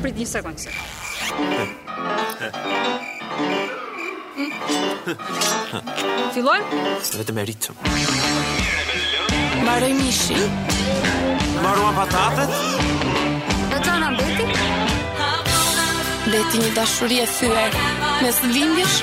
Prit një sekundë. Fillojmë? Vetëm e rritëm. Mbaroi mishi? Mbaruan patatet? Dhe ç'të mbeti? Mbeti një dashuri e thyre, mes dhimbjesh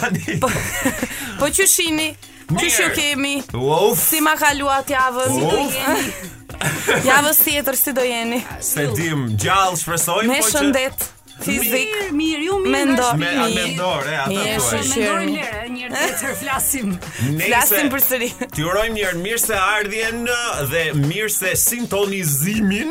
Tani. Po, po qysh jeni, qysh kemi, Uf. si ma kaluat javën, si do Uf. jeni, javës tjetër, si do jeni, S'e dimë gjallë shpresojmë me po që shëndet, fizik, Mirë, mirë, ju mirë. Mendo. nga me shtëpi. amendor, e ata Mirë, thuaj. shqyr. Mendojmë lere, një herë tjetër flasim. Nëse- flasim për sëri. T'i urojmë një herë mirëseardhjen uh, dhe mirësesintonizimin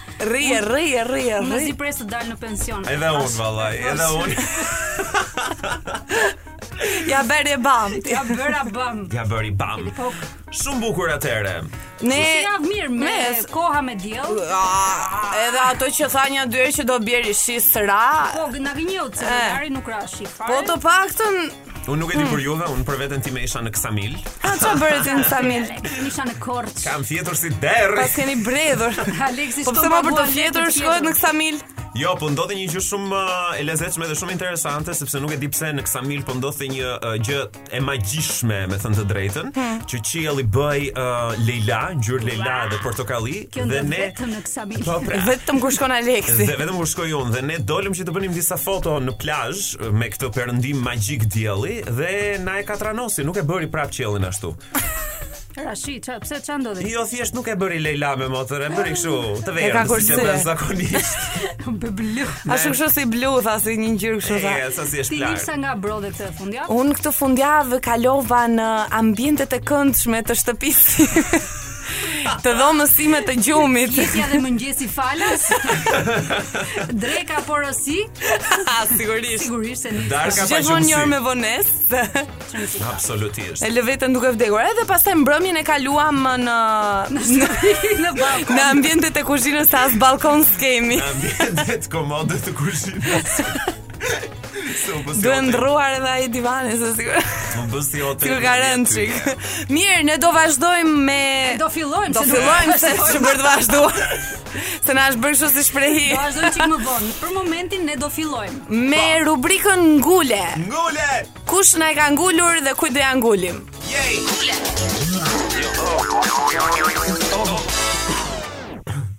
Rri, rri, rri, rri. Mezi pres të dal në pension. Edhe unë vallai, edhe unë. Ja bëri bam. Ja bëra bam. Ja bëri bam. Po. Shumë bukur atëre. Ne si javë mirë na eci. koha me diell. Ah, edhe ato që tha një dy herë që do bjerë shi s'ra. Po, na gënjeu celulari nuk ra shi fare. Po të paktën Unë nuk e di për juve, unë për veten time isha në Ksamil. A çfarë bëre ti në Ksamil? Kejvi isha në Korçë. Kam fjetur si derr. Po keni bredhur. Aleksi Po shkon pse më për të paguan fjetur vetë shkohet në Ksamil? Jo, po ndodhi një gjë shumë uh, e lezetshme dhe shumë interesante sepse nuk e di pse në Ksamil po ndodhte një uh, gjë e magjishme, me thënë të drejtën, Hmm. që qielli bëhej uh, lejla, ngjyrë lejla dhe portokalli Kjo dhe ndodh ne vetëm në Ksamil. Po pra. Vetëm kur shkon Aleksi. Dhe vetëm kur shkoj unë dhe ne dolëm që të bënim disa foto në plazh me këtë perëndim magjik dielli dhe na e katranosi, nuk e bëri prap qiellin ashtu. Ra shi, ça, pse ça ndodhi? Jo, thjesht nuk e bëri lejla me motër, e bëri kështu, të verdhë. E ka kursyer zakonisht. Be blu. A shumë kështu si blu, tha si një ngjyrë kështu tha. Ja, sa si është klar. Ti nisa nga brodhe këtë fundjavë? Unë këtë fundjavë kalova në ambientet e këndshme të shtëpisë. Të dhomës sime të gjumit. Fjetja dhe mëngjesi falas. Dreka porosi. Sigurisht. Sigurisht se nisë. Darka pa gjumësi. Gjithmonë një orë me vonesë. Absolutisht. E lë veten duke vdekur. Edhe pastaj mbrëmjen e kaluam në në në ballkon. Në ambientet e kuzhinës as ballkon s'kemi. Në ambientet komode të kuzhinës. Duhet ndrruar edhe ai divani se sikur. Më bën si hotel. Ju ka rënë çik. Mirë, ne do vazhdojmë me do fillojmë, do fillojmë se jo për të vazhduar. Se na është bërë kështu si shprehi. Do vazhdojmë çik më vonë. Për momentin ne do fillojmë me po. rubrikën ngule. Ngule. Kush na e ka ngulur dhe kujt do ja ngulim? Yay! Ngule.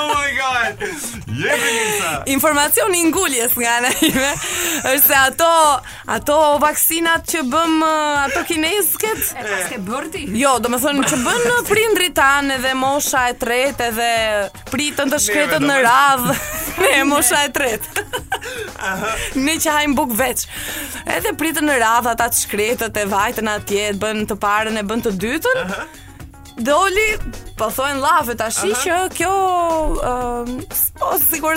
Oh my god. Jepi Nilsa. Informacioni i nguljes nga ana ime është se ato ato vaksinat që bëmë uh, ato kinezket E paske bërë ti? Jo, domethënë që bënë prindrit tanë edhe mosha e tretë edhe pritën të shkretët në radhë, mosha e tretë. ne që hajmë bukë veç. Edhe pritën në radhë ata të shkretët e vajtën atje, bënë të parën e bënë të dytën. Doli, po thonë llafe tash që kjo ëm po sigur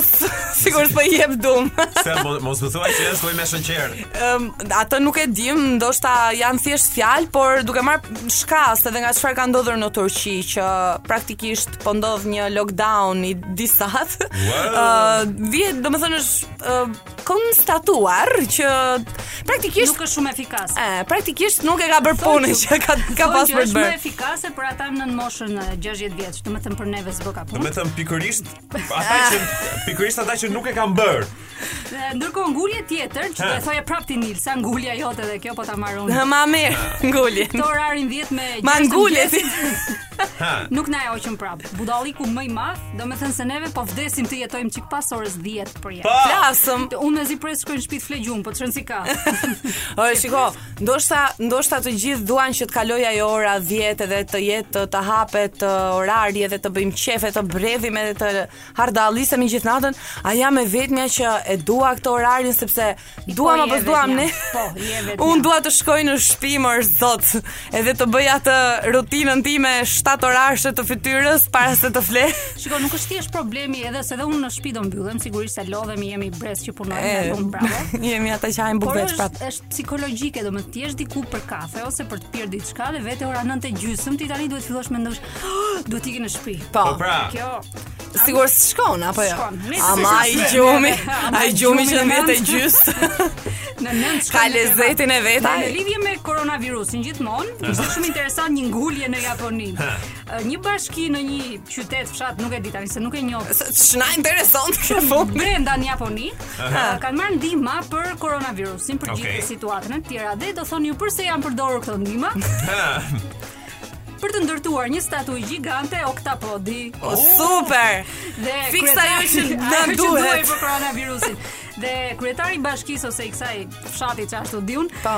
sigur po i jep dum. Se mo- mos më thuaj që është ujë me sheqer. Ëm atë nuk e dimë, ndoshta janë thjesht fjalë, por duke marrë shkas edhe nga çfarë ka ndodhur në Turqi që praktikisht po ndodh një lockdown i disatë. Wow. Ë vihet, domethënë është ë, konstatuar që praktikisht nuk është shumë efikase. Ë, praktikisht nuk e ka bërë punën që ka ka pasur bërë. Është më efikase për ata nën moshën 60 vjeç, domethënë për neve s'bëka punë. Domethënë pikërisht ata që pikërisht ata që nuk e kanë bërë. Ndërkohë ngulje tjetër, që do të thoje prapë ti Nilsa, ngulja jote dhe kjo po ta marrë unë. Ma merr, ngulje. Këtë orarin 10 me 6. Ma ngulje. Nuk na e hoqën prapë. Budallëku më i madh, domethënë se neve po vdesim të jetojmë çik pas orës 10 për jetë. Po. Flasëm. Unë mezi pres shkoj në shtëpi të fle gjumë, po ç'rëndësi ka. Oj, shiko, ndoshta ndoshta të gjithë duan që të kalojë ajo ora 10 edhe të jetë të, të hapet uh, orari edhe të bëjmë qejfe, të bredhim edhe të hardallosemi gjithë natën, a jam e vetmja që e dua këtë orarin sepse Duam apo s'duam ne? Po, je vetëm. Unë dua të shkoj në shtëpi më shpejt, edhe të bëj atë rutinën time shtatorëshe të fytyrës para se të fle. Shiko, nuk është thjesht problemi edhe se edhe unë në shtëpi do mbyllem, sigurisht se lodhemi, jemi brez që punojmë në punë bravo. Jemi ata që hajmë bukë vetë prapë. Është psikologjike, do të thotë ti je diku për kafe ose për të pirë diçka dhe vetë ora 9:30 ti tani duhet të fillosh mendosh, ah, duhet të iki në shtëpi. Po, po pra. Kjo Sigur shkon apo jo? Shkon. Ama ai gjumi, ai gjumi që nëntë e gjysmë. Në nëntë shkon. Ka lezetin e vet. Në lidhje me koronavirusin gjithmonë, është shumë interesant një ngulje në Japoni. Një bashki në një qytet fshat, nuk e di tani se nuk e njoh. Ç'na intereson tek e fundit? Brenda në Japoni kanë marrë ndihma për koronavirusin, për gjithë situatën e tjera dhe do thoni ju përse janë përdorur këto ndihma? për të ndërtuar një statujë gjigante oktapodi. Oh, super! Dhe fiks ajo që na duhet për koronavirusin. Dhe kryetari i bashkisë ose i këtij fshati që ashtu di unë, po.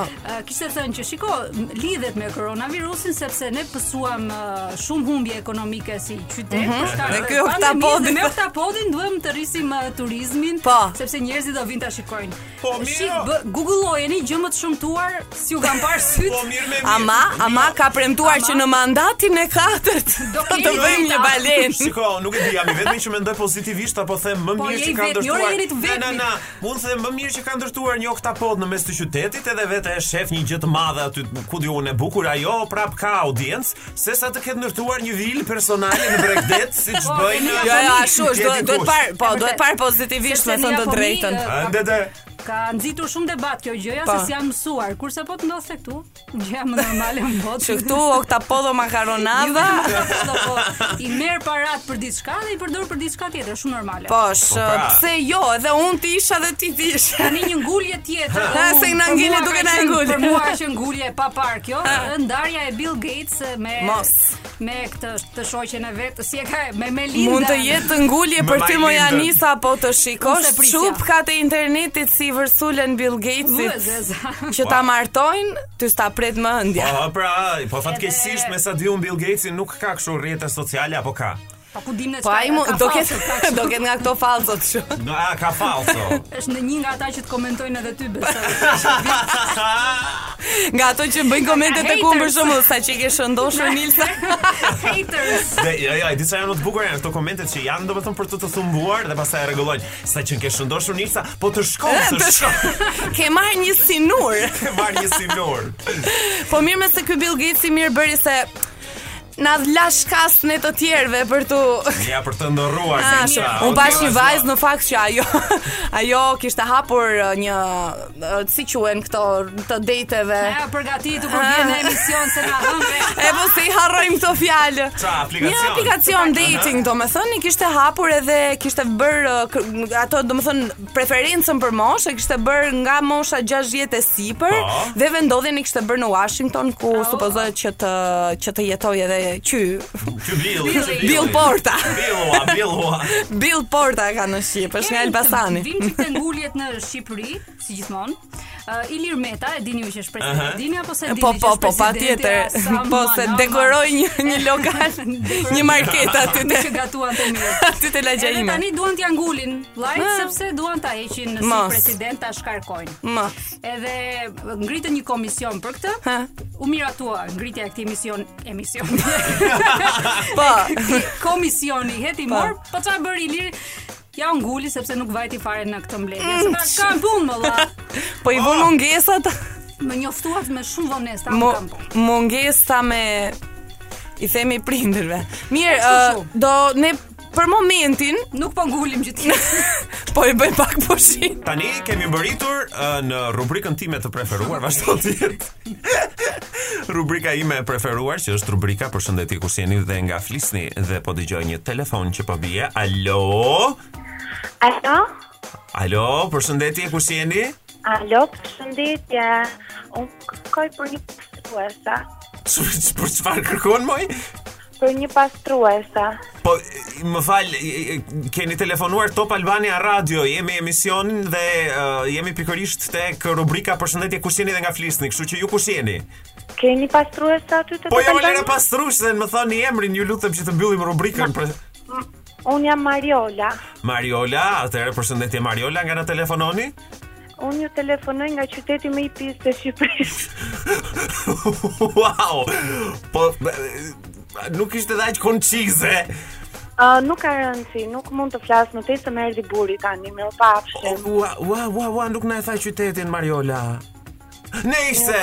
kishte thënë që shiko, lidhet me koronavirusin sepse ne pësuam shumë humbje ekonomike si qytet, mm -hmm. për shkak të pandemisë, me oktapodin duam të rrisim turizmin, pra. Po. sepse njerëzit do vinë ta shikojnë. Po mirë. Shik, bë, googlojeni gjë më të shëmtuar, s'ju kanë parë sytë. Po mirë me mirë. Ama, ama ka premtuar që në mandatin e katërt do të bëjmë një balenë. Shiko, nuk e di, jam i vetmi që mendoj pozitivisht apo them më po, mirë që ka ndërtuar. Na na na, mund të them më mirë që ka ndërtuar një oktapod në mes të qytetit, edhe vetëm e shef një gjë të madhe aty, ku di unë e bukur, ajo prap ka audiencë, Se sa të ketë ndërtuar një vilë personale në bregdet, siç bëjnë... Jo, jo, ashtu, duhet parë, po, duhet parë pozitivisht, me thënë të drejtën. Andej, ka nxitur shumë debat kjo gjëja se s'janë mësuar. Kurse po të ndodhte këtu, gjëja më normale në botë. Që këtu oktapod dhe makaronada. Jo, jo, jo, I merr paratë për di Çka dhe i përdor për diçka tjetër, shumë normale. Po, sh, po, pra. Pse jo, edhe unë të isha dhe ti të ishe. Tani një ngulje tjetër. Ha, se na ngele duke na ngulur. Për mua është ngulje e paparë kjo, ndarja e Bill Gates me Mos me këtë të shoqen e vet, si e ka me Melinda. Mund të jetë ngulje për ty moj Nilsa po të shikosh çupkat e internetit si i vërsulen Bill Gatesit. Që ta martojnë Ty s'ta pret mendja. Po, pra, po fatkeqësisht me sa di unë Bill Gates nuk ka kështu rrjete sociale apo ka. Po ku dimë Po ai mund do ketë do ketë nga këto fallso kështu. Do a ka fallso. Është në një nga ata që të komentojnë edhe ty besoj. Nga ato që bëjnë komente të ku për shembull sa që ke shëndoshur Nilsa. Haters. Dhe jo, jo, ai disa janë të bukura janë këto komentet që janë domethënë për të të thumbuar dhe pastaj rregullojnë. Sa që ke shëndoshur Nilsa, po të shkon, të eh, shkon. Ke marrë një si nur. Ke marrë një si nur. Po mirë më se ky Bill Gatesi mirë bëri se na la shkas ne të tjerëve për tu ja për të ndërruar ah, kështu. Unë pashë një vajzë në fakt që ajo ajo kishte hapur uh, një si quhen këto të dejteve. Ja, përgatitu kur vjen në emision se na hëngre. e po se i harrojmë këto fjalë. Ça, aplikacion? Një aplikacion dating, domethënë, e kishte hapur edhe kishte bërë uh, ato, domethënë, preferencën për moshë, e kishte bërë nga mosha 60 e sipër, pa. Po. dhe vendndodhjen e kishte bërë në Washington, ku oh. supozohet që të, që të jetojë edhe ky. Ky Bill. Bill, Bill Porta. Bill, Bill, Bill Porta ka në shqip, është nga Elbasani. Vijmë te nguljet në Shqipëri, si gjithmonë. Uh, Ilir Meta, e dini ju që është president, uh -huh. dini apo s'e dini po, që po, është po, president? Po, po, po, po, se dekoroi një, një lokal, një market aty të... Që gatuante mirë. Aty te lagja ime. Edhe tani duan t'ia ngulin, Ilirit, uh -huh. sepse duan ta heqin si president ta shkarkojnë. Mos. Edhe ngritën një komision për këtë, uh -huh. u miratua ngritja e këtij emisioni, emision. po. Komisioni heti, po, mor, po ça bëri Ilir, Ja u nguli sepse nuk vajti fare në këtë mbledhje. Mm, Sa ka punë valla. Po i vënë mungesat, Më njoftuat me shumë vonesë, ta mu, kam. mungesat me i themi prindërve. Mirë, Ashtu ë, shumë. do ne për momentin Nuk po ngulim gjë. po bëj pak pushim. Tani kemi mbërritur ë, në rubrikën time të preferuar, vazhdo ti. rubrika ime e preferuar që është rubrika Përshëndetje kush jeni dhe nga flisni dhe po dëgjoj një telefon që po bie. Alo. Alo. Alo, përshëndetje, kush jeni? Alo, përshëndetje. Unë kërkoj për një pastruese. Për çfarë kërkon moj? Për një pastruese. Po, më fal, keni telefonuar Top Albania Radio, jemi emision dhe uh, jemi pikërisht tek rubrika Përshëndetje kush jeni dhe nga flisni, kështu që ju kush jeni? Keni pastruese aty te Po jo, lëre pastruesen dhe më thoni emrin, ju lutem që të mbyllim rubrikën. Ma, për... Unë jam Mariola. Mariola, atëherë përshëndetje Mariola, nga na telefononi? Unë ju telefonoj nga qyteti më i pistë i Shqipërisë. wow! Po, nuk ishte dhe aq koncize. Uh, nuk ka rëndësi, nuk mund të flas tashti se më erdhi burri tani, mirupafshim. Ua, ua, ua, ua, nuk na e tha qytetin, Mariola. Ne ishte!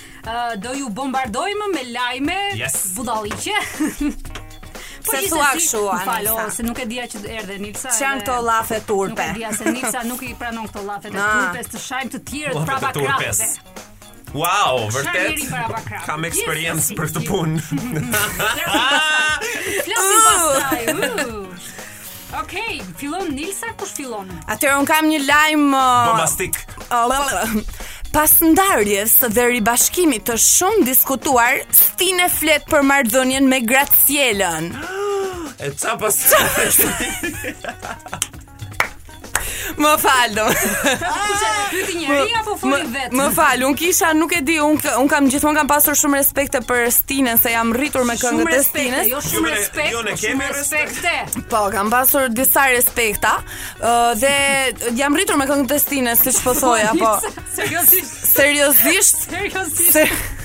Do ju bombardojmë me lajme yes. budallallëqe. Po pse thua kështu, Anisa. Më fal o, se nuk e dija që erdhe Nilsa. Ç'janë këto llafe turpe. Nuk e dija se Nilsa nuk i pranon këto llafe të turpit, të shajmë të tjerët prapa krahëve. Wow, vërtet. Kam eksperiencë për këtë punë. Flasim pastaj. Okej, okay, fillon Nilsa, kush fillon? Atëherë un kam një lajm uh, bombastik. Pas ndarjes dhe ribashkimit të shumë diskutuar, Stine flet për marrëdhënien me Gracielën. E ça paska? Më fal, do. Kush e pyeti njëri apo foli vetë? Më fal, un kisha nuk e di, un un kam gjithmonë kam pasur shumë respekte për Stinen se jam rritur me këngët e Stines. Jo shumë respekt. Jo ne jo, kemi respekte. Po, kam pasur disa respekte. Ë dhe jam rritur me këngët e Stines, siç po thoja, po. Seriozisht. Seriozisht. Seriozisht.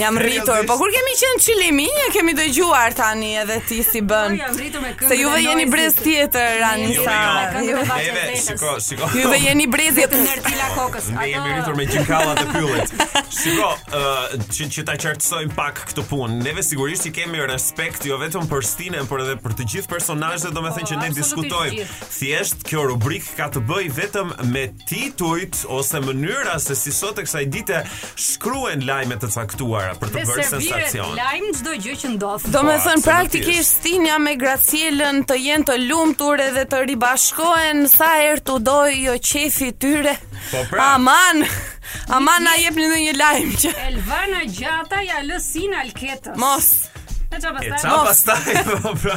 Jam rritur, po kur kemi qenë çilimi, i kemi dëgjuar tani edhe ti si bën. Po, jam rritur me këngë. Se juve jeni brez tjetër, Anisa. Neve, shiko, shiko. Juve jeni brez i Nertila Kokës. Ne jemi rritur me gjinkallat e pyllit. Shiko, që që ta qartësojmë pak këtë punë. Neve sigurisht që kemi respekt jo vetëm për Stinen, por edhe për të gjithë personazhet, domethënë që ne po, diskutojmë. Thjesht kjo rubrikë ka të bëjë vetëm me titujt ose mënyra se si sot e kësaj dite shkruhen lajme të caktuara për të bërë sensacion. Dhe lajm çdo gjë që ndodh. Domethën po, praktikisht Stinja me Gracielën të jenë të lumtur edhe të ribashkohen sa herë t'u dojë jo qejfi i tyre. Po pra. Aman. Aman na jepni ndonjë lajm që Elvana Gjata ia lëshon Alketës. Mos. E ça pastaj? E ça pastaj? Po, pra.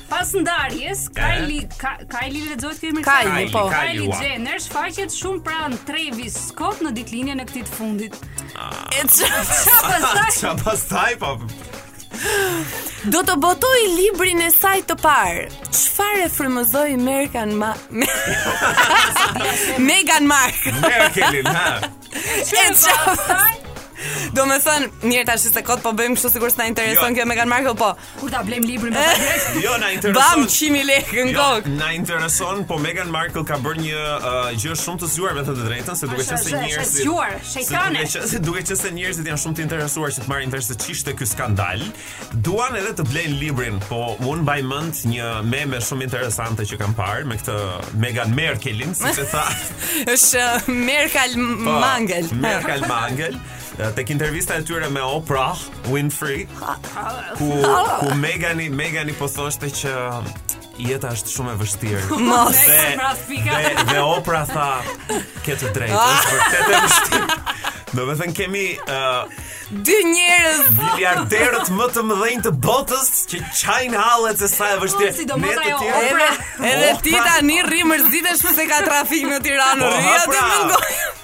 Pas ndarjes, Kylie Ka, Kylie lexohet ky emër Kylie, Kylie, po. Kylie Kylie Jenner shfaqet shumë pranë Travis Scott në ditëlindjen e këtij të fundit. Ah. E çfarë pastaj? Ça pastaj po Do të botojë librin e saj të parë. Çfarë e frymëzoi Merkan Ma Megan Mark? Merkelin, ha. Ça pastaj? Domethënë, mirë tash se kot po bëjmë kështu sikur s'na intereson jo. kjo Meghan Markle, po. Kur ta blejmë librin ne direkt? Jo, na intereson. Bam 100.000 lekë në jo, kokë. Na intereson, po Meghan Markle ka bërë një uh, gjë shumë të zgjuar për të thënë të drejtën, se duke qenë se njerëzit është zgjuar, shejtane. Se duke qenë se njerëzit janë shumë të interesuar që të marrin vesh se ç'ishte ky skandal. duan edhe të blejnë librin, po unë mbaj mend një meme shumë interesante që kam parë me këtë Meghan Merkelin, siç e tha. Është uh, Merkel po, Mangel. Merkel Angel. Uh, tek intervista e tyre me Oprah Winfrey, ku ku Megani, Megani po thoshte që Jeta është shumë e vështirë. Mos e mbrafika. Dhe, dhe Oprah tha, ke të drejtë, ah. është vërtet e vështirë. Domethënë kemi uh, dy njerëz miliarderët më të mëdhenj të botës që qajnë hallet se sa e vështirë. Sidomos ajo Oprah. Edhe ti tani rri mërzitesh pse ka trafik në Tiranë, po, rri aty mendoj.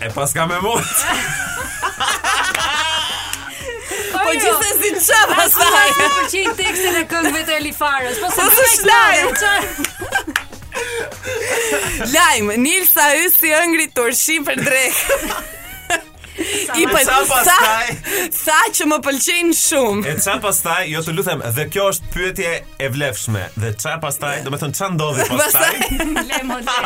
E paska me mua. Po gjithsesi ça pastaj. Po pëlqej tekstin e këngëve të Elifarës. Po s'është lajm. Lajm, Nilsa Hysi hëngri turshi për drekë. I pëlqen ça pastaj. Tha që më pëlqejnë shumë. E ça pastaj, jo të lutem, dhe kjo është pyetje e vlefshme dhe ça pastaj, domethënë ça ndodhi pastaj. Le mo le.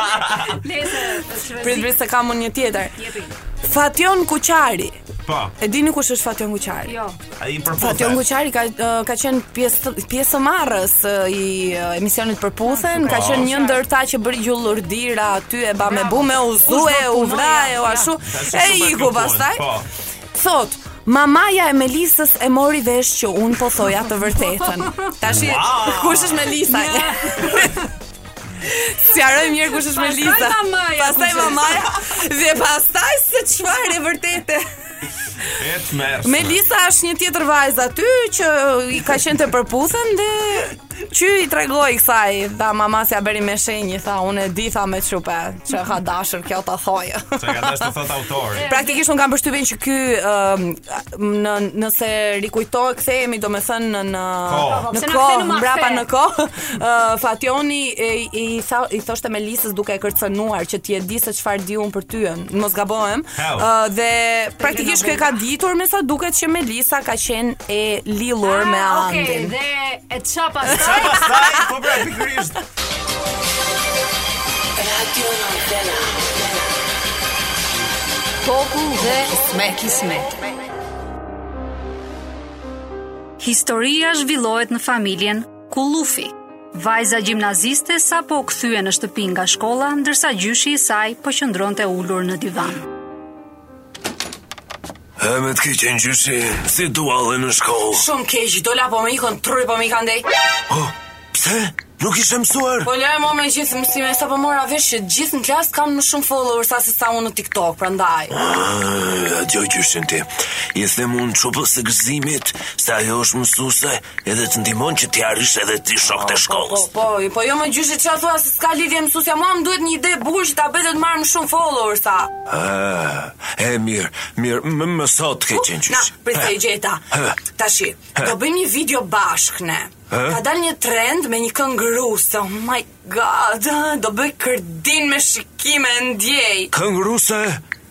Le se çfarë. Prit prit se kam unë një tjetër. Jepi. Fation Kuçari. Po. E dini kush është Fation Kuçari? Jo. Ai i Përputhen. Fation Kuçari ka ë, ka qenë pjesë pjesëmarrës i ë, emisionit Përputhen, ka qenë një ndër ata që bëri gjullurdi aty e bame bume u zue, u vrae, u ashtu. Ka qenë E super iku këpuan, pastaj. Po. Thotë, mamaja e Melisës e mori vesh që unë po thoja të vërtetën. Tash wow. kush është Melisa? Sqaroje mirë kush është Melisa. Pastaj mamaja, pastaj mamaja dhe pastaj se çfarë e vërtete. Melisa është një tjetër vajzë aty që i ka qenë te Përputhen dhe Që i tregoj kësaj, tha mama s'ja bëri me shenjë, tha unë e di tha me çupe, që ka dashur kjo ta thojë. Sa ka dashur të thotë autori. Praktikisht un kam përshtypjen që ky ëm, në nëse rikujtojmë kthehemi domethënë në në Kohë. Po, pse në na kohë, kthenu mbrapa në kohë, ë, Fatjoni e, i tha, i thoshte Melisës duke e kërcënuar që ti e di se çfarë di unë për tyën. mos gabohem. Ë dhe praktikisht ky e ka ditur me sa duket që Melisa ka qenë e lidhur me Ah, Andin. Okej, dhe e ça pastaj? Pastaj, po pra pikërisht. Popuj dhe kysmete. Historia zhvillohet në familjen Kulufi, vajza gjimnaziste sapo u kthye në shtëpi nga shkolla, ndërsa gjyshi i saj po qëndronte ulur në divan. E më të keqen gjyshi, si dolle në shkollë. Shumë keq, dola po më ikën truri po më ikën dhe. Oh, pse? Nuk kishe mësuar. Po lëre më gjithë mësime, sapo mora vesh që gjithë në klasë kanë më shumë followersa sesa unë në TikTok, prandaj. Ah, dëgjo gjyshin ti. I them unë çupës së gëzimit, se ajo është mësuese, Edhe të ndihmon që t'i arrish edhe ti shokët e shkollës. Po, po, po, po, jo më gjyshi çfarë thua se s'ka lidhje mësuesja, mua më duhet një ide e bukur që ta bëj e të marr më shumë followersa. Ah, e mirë, mirë, më mëso të keqen gjyshi. Na, prit e gjeta. Tashi, do bëjmë një video bashkë ne. Ka dalë një trend me një këngë ruse. Oh my god, do bëj kërdinë me shikime e ndjej. Këngë ruse?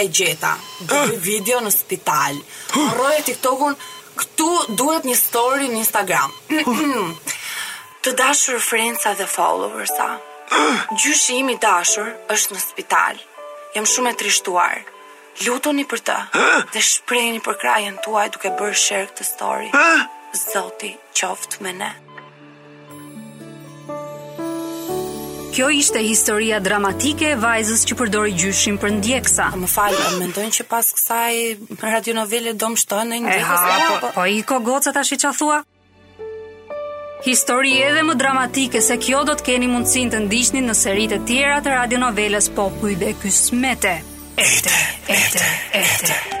e gjeta do bëj video në spital harroje tiktokun këtu duhet një story në instagram të dashur frenca dhe followersa gjyshi im i dashur është në spital jam shumë e trishtuar lutuni për të dhe shprehni përkrahjen tuaj duke bërë share këtë story zoti qoftë me ne Kjo ishte historia dramatike e vajzës që përdori gjyshin për ndjekësa. Më fal, mendon që pas kësaj radionovele do më shtohen ndjekësit. E ha, po, po, po ik o goca tashi ça thua? Histori edhe më dramatike se kjo do të keni mundësinë të ndiqni në seritë e tjera të radionovelës Popuj dhe Kysmete. Ete, ete, ete. ete.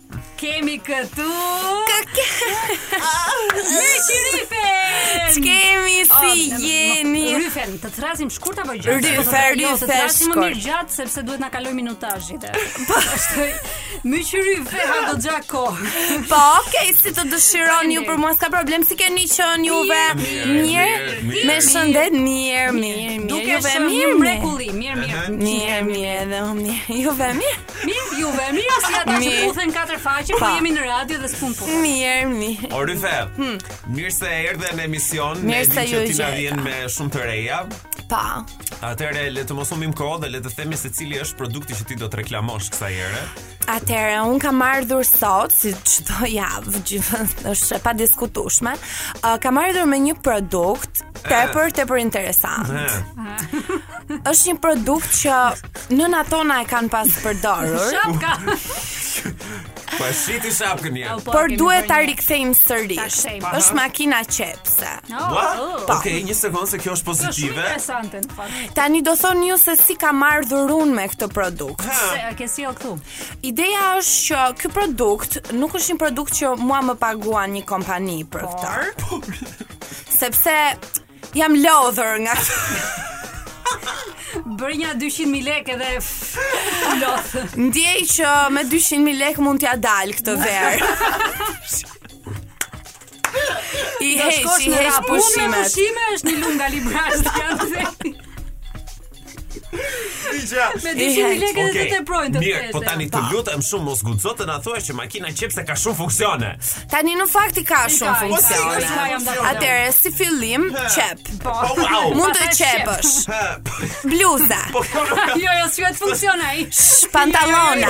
Kemi këtu Meçirifen Ç'kemi si jeni Rife, të të thërrasim shkurt apo gjatë Rife, Rife, shkurt Të thërrasim më mirë gjatë Sepse duhet na kalojë minutazhi Po është Meçirife, ha goxha kohë Po, okej, si të dëshiron ju për mua S'ka problem, si keni qenë juve Mirë, me shëndet Mirë, mirë, mirë Dukesh mirë mrekulli Mirë, mirë Mirë, mirë, mirë Juve mirë Mirë, juve, mirë si ata që puthen katër faqe, po jemi në radio dhe s'puthen. Mirë, mirë. O Ryfe, hmm. mirë se erdhe në emision, ne di që ti na vjen me shumë të reja. Po. Atëre le të mos humbim kohë dhe le të themi se cili është produkti që ti do të reklamosh kësaj here. Atëre un kam ardhur sot si çdo javë, gjithmonë është e padiskutueshme. Uh, kam ardhur me një produkt tepër tepër interesant. Është një produkt që Nënat tona e kanë pas përdorur. Shapka. Pa shiti shapkën njëherë. Po, Por kemi duhet bërë ta një- rikthejmë sërish. kthejmë, po. Është makina qepse. Oh, Ua? oh. Okej, një sekondë se kjo është Kjo është shumë pozitive. interesante në fakt. Tani do thonë ju se si kam ardhur unë me këtë produkt. Si e ke sjell këtu. Ideja është që ky produkt nuk është një produkt që mua më paguan një kompani për këtë. Por Sepse Jam lodhur nga Bëre nja 200.000 lek edhe Loth Ndjej që me 200.000 lek mund t'ja dal këtë verë I ke, i ke pushimet Unë me pushime është një lunga libra Së janë të Me dyqind mijë lekë dhe të teprojnë të Mirë, po tani të lutem shumë mos guxo të na thuash që makina qepse ka shumë funksione. Tani në fakt i ka shumë po funksione. Atëherë si fillim qep. Po. po Mund të qepësh. Bluza. Po, jo, jo, si funksion ai. Pantallona.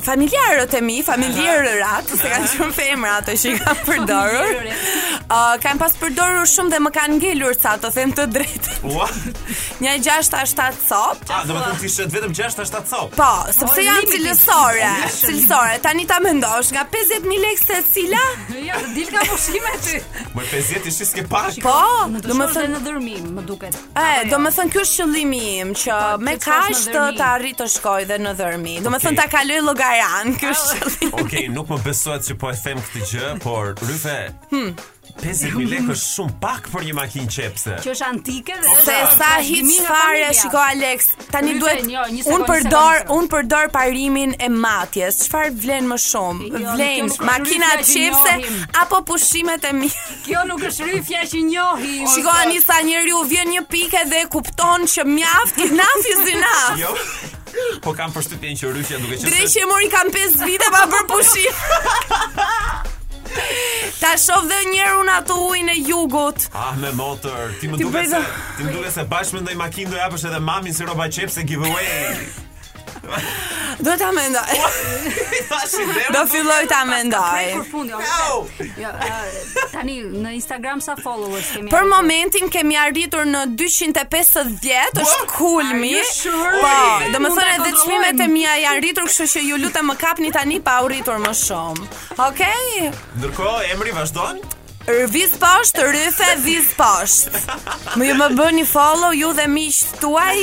familjarët e mi, familjaret, se kanë qenë femra ato që i kanë përdorur. Ë uh, kanë pas përdorur shumë dhe më kanë ngelur sa të them të drejtë. Ua. Nja 6 a 7 cop. A domethënë ti shet vetëm 6 a 7 cop. Po, sepse janë cilësore, cilësore. Tani ta mendosh nga 50000 lekë secila? Jo, të dilka pushimi ty. Më 50 ish s'ke parë. Po, domethënë në Dhërmi, më duket. E, jo? domethënë ky është qëllimi im që po, me kaq të arrij të shkoj dhe në Dhërmi Domethënë ta kaloj Llogaranë, ky është qëllimi Okej, okay, nuk më besohet që po e them këtë gjë, por Ryfe hmm. 50.000 lekë është shumë pak për një makinë qepse Që është antike dhe është Se sa hiç fare, shiko Alex Tani duhet jo, un përdor un përdor parimin e matjes. Çfarë vlen më shumë? Jo, vlen makina qepse apo pushimet e mia? Kjo nuk është Ryfja që njohim. Shiko Anisa njeriu vjen një pikë dhe e kupton që mjaft enough is enough. Jo. Po kam përshtypjen që Ryfja duke qenë. Dreqi e mori kam 5 vite pa bër pushim. Ta shof dhe njëherë unë atë ujin e jugut Ah me motër Ti më duket se Ti më duket se bashkë me ndonjë makinë do japësh edhe mamin si rrobaqepëse giveaway. Do ta mendoj. Do filloj ta mendoj. Kur fundi ose. Au! Jo, ë, tani në Instagram sa followers kemi? Për momentin kemi arritur në 250, është kulmi. Are you sure? Po, Oj, domethënë ta edhe çmimet e kontrollojmë. mia janë rritur, kështu që ju lutem më kapni tani pa u rritur më shumë. Okej. Ndërkohë emri vazhdon. R viz poshtë, Rryfe, viz poshtë. Më ju më bëni follow ju dhe miqtë tuaj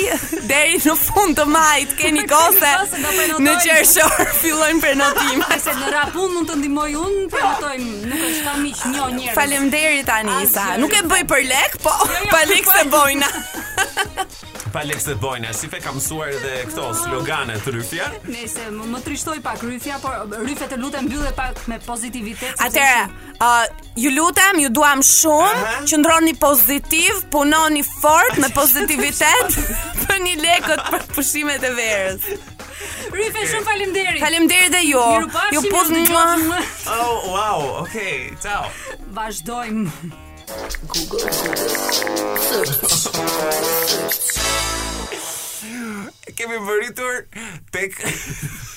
deri në fund të majit. Keni kohë se. Në qershor fillojnë prenotimet. Se në radhë unë mund të ndihmoj unë, prenotojmë, nuk është ka miq, njeh njerëz. Faleminderit Anisa. Nuk e bëj për lek, po jo, jo, pa lek s'e bojna. Pa lek s'e bojna, shife kam mësuar edhe këto slogane te Rryfja. Nëse më, më trishtoi pak Rryfja, por Rryfe të lutem mbylle pak me pozitivitet. Atëra, Uh, ju lutem, ju duam shumë, qëndroni pozitiv, punoni fort me pozitivitet, bëni lekët për pushimet e verës. Rryfe, shumë faleminderit. Faleminderit dhe ju. Ju puth mua. Oh, wow. Okay, ciao. Vazhdojmë. Google. Kemi mbërritur tek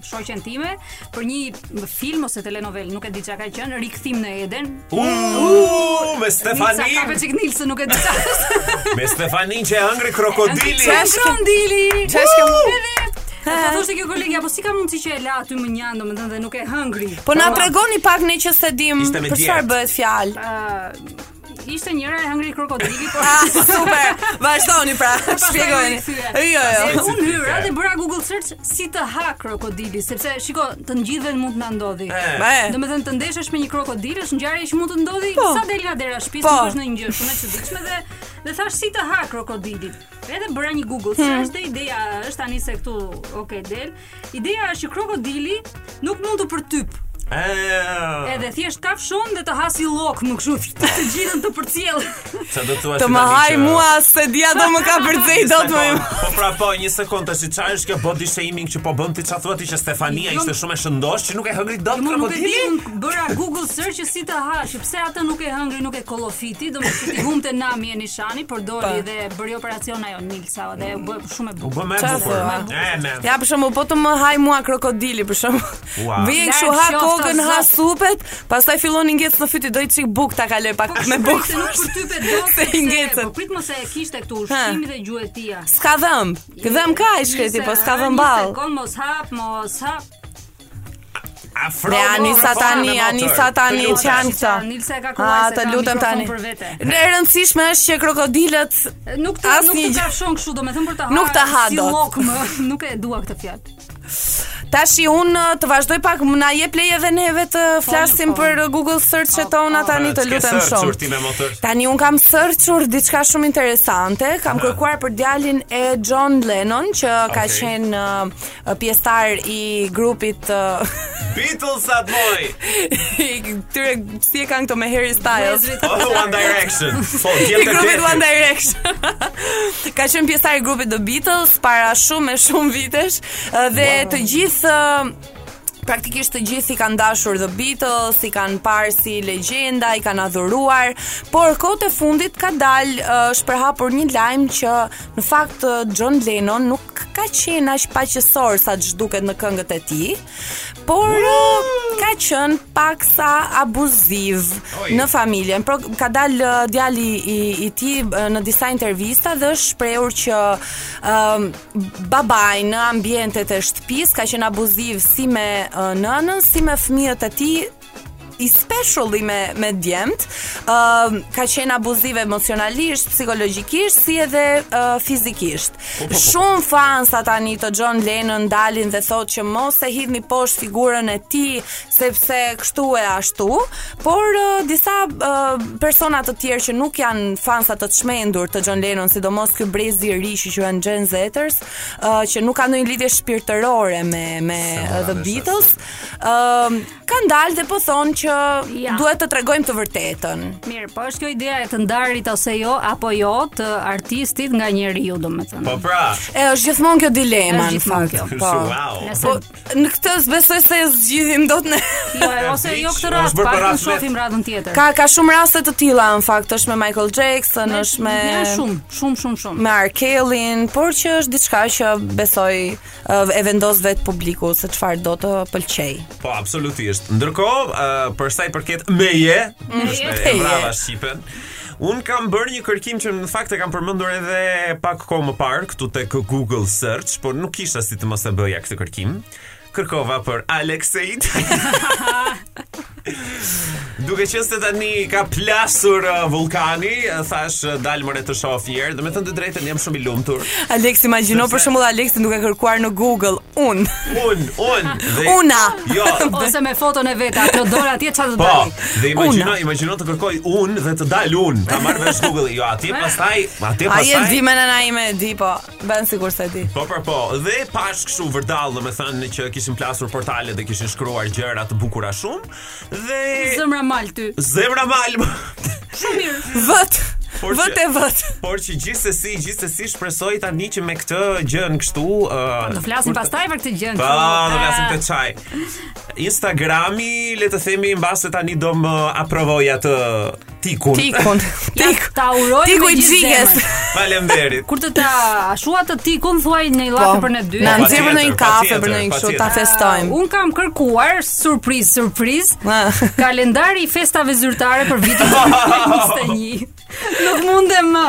shoqen time për një film ose telenovelë, nuk e di çka ka qenë, Rikthim në Eden. Uuu, me Stefanin. Sakaq Nilsa nuk e di. Me Stefanin që e hëngri krokodili. Çfarë krokodili? Çfarë ke mundë? Po thoshte kjo kolegia po si ka mundësi që e la aty më njanë, domethënë dhe nuk e hëngri. Po na tregoni pak ne që s'e dim për çfarë bëhet fjalë. Ishte njëra e hëngri krokodili, po ah, super. Vazhdoni pra, shpjegojeni. Jo, jo. jo. Unë hyra dhe bëra Google search si të ha krokodili, sepse shiko, të gjithëve mund të na ndodhi. Domethënë të ndeshësh me një krokodil është ngjarje që mund të ndodhi po. sa del nga dera shtëpisë, po. është në një gjë shumë e çuditshme dhe dhe thashë si të ha krokodilit. Edhe bëra një Google hmm. search dhe ideja është tani se këtu, okay, del. Ideja është që krokodili nuk mund të përtypë. Eee. Edhe thjesht kafshon dhe të ha si llokmë kështu të gjithën të përcjell. Sa do të thua Të më haj mua s'e di a do më kapërcejë dot më. Po pra po, një sekondë tash ça është kjo body shaming që po bën ti çfarë thua ti që Stefania ishte shumë e shëndoshë që nuk e hëngri dot krokodili. Nuk e di, bëra Google search që si të hash, pse atë nuk e hëngri, nuk e kollofiti, domethënë t'i humbte nami e nishani, por doli po. dhe bëri operacion ajo Sa dhe u bë shumë e bukur. U bë më e bukur. Ne, Ja për shembull, po të më haj mua krokodili për shembull. Ua. Vjen kështu ha kokën, ha supet, pastaj fillon i ngec në fyt do i çik bukë ta kalojë pak po, me bukë. Po për ty po e do se i ngec. Po prit mos e kishte këtu ushqimi dhe gjuetia. S'ka dhëmbë. Dhëmbë ka i shkreti, po s'ka dhëmballë. Sekond mos hap, mos hap. Afro ja, ani sa tani, ani sa tani që janë këta. Nilsa e ka kuaj ah, se të lutem tani. Për vete. Më e rëndësishme është që krokodilët nuk të nuk të kafshon kështu, domethënë për ta ha. Nuk të ha dot. Si lok më, nuk e dua këtë fjalë. Tashi un uh, të vazhdoj pak më na jep leje edhe neve të flasim po, për Google search e tona tani të lutem shumë. Tani un kam searchur diçka shumë interesante, kam kërkuar për djalin e John Lennon që ka qenë uh, pjestar i grupit të Beatles at moj. Tyre si e kanë këto me Harry Styles? Po oh, One Direction. Po tjetër. I grupit One Direction. Ka qenë pjestar i grupit The Beatles para shumë e shumë vitesh dhe të gjithë praktikisht të gjithë i kanë dashur The Beatles, i kanë parë si legjenda, i kanë adhuruar, por kohët e fundit ka dalë uh, shpërhapur një lajm që Në fakt John Lennon nuk ka qenë aq paqësor sa ç'duket në këngët e tij, por ka qenë paksa abuziv Oj. në familjen. Por ka dalë uh, djali i, i tij uh, në disa intervista dhe është shprehur që um, babai në ambientet e shtëpisë ka qenë abuziv si me uh, nënën, si me fëmijët e tij especially me me djemt, ë uh, ka qenë abuziv emocionalisht, psikologjikisht si edhe uh, fizikisht. Po, po, po. Shumë fansa tani të John Lennon dalin dhe thotë që mos e hidhni poshtë figurën e tij sepse kështu e ashtu, por uh, disa uh, persona të tjerë që nuk janë fansa të çmendur të John Lennon, sidomos ky brez i ri që quhen Gen Zers, uh, që nuk kanë ndonjë lidhje shpirtërore me me The Beatles, Ëm, uh, kanë dalë dhe po thonë që ja. duhet të tregojmë të vërtetën. Mirë, po është kjo ideja e të ndarit ose jo apo jo të artistit nga njeriu, domethënë. Po pra. E është gjithmonë kjo dilema në fakt. Po. Wow. Po në këtë besoj s'e zgjidhim dot ne. Jo, ose jo këtë rast, pa të shohim radhën tjetër. Ka ka shumë raste të tilla në fakt, është me Michael Jackson, është me Ja shumë, shumë, shumë, shumë. Me R. Kellyn, por që është diçka që besoj e vendos vetë publiku se çfarë do të pëlqejë. Po absolutisht. Ndërkohë, uh, për sa i përket meje, është e brava shqipen. Un kam bërë një kërkim që në fakt e kam përmendur edhe pak kohë më parë këtu tek Google Search, por nuk kisha si të mos e bëja këtë kërkim. Kërkova për Alexin. Duke qenë se tani ka plasur uh, vullkani, uh, thash uh, dale more të shoh fjer, dhe me thënë të drejtën jam shumë i lumtur. Alex imagjino për shembull Alexin duke kërkuar në Google un. Un, un. Dhe, Una. Jo. Ose me foton e vet, atë dorë atje çfarë do të bëj? Po, dhe imagjino, Una. imagjino të kërkoj un dhe të dal un. Ta marrë vesh Google, jo atje pastaj, atje pastaj. Ai e di më nëna ime e di po. Bën sikur s'e di. Po po po, dhe pash kështu vërdall, domethënë që kishin plasur portale dhe kishin shkruar gjëra të bukura shumë dhe Zemra mal ty. Zemra mal. Shumë mirë. Vët. Por Vët që- e vët. Por që gjithsesi, gjithsesi shpresoj tani që me këtë gjën kështu, ë Do flasim pastaj për këtë gjë. Po, do flasim këtë çaj. Instagrami, le të themi mbase tani do më aprovojë atë Tikun. Tikun. Tik. Ta uroj me gjithë zemër. Faleminderit. Kur të ta ashtuatë tikun thuaj në po, llafë për ne dy. Na nxjerr për ndonjë kafe, për ndonjë kështu ta festojmë. Un kam kërkuar surpriz, surpriz. Kalendari i festave zyrtare për vitin 2021. Nuk mundem më.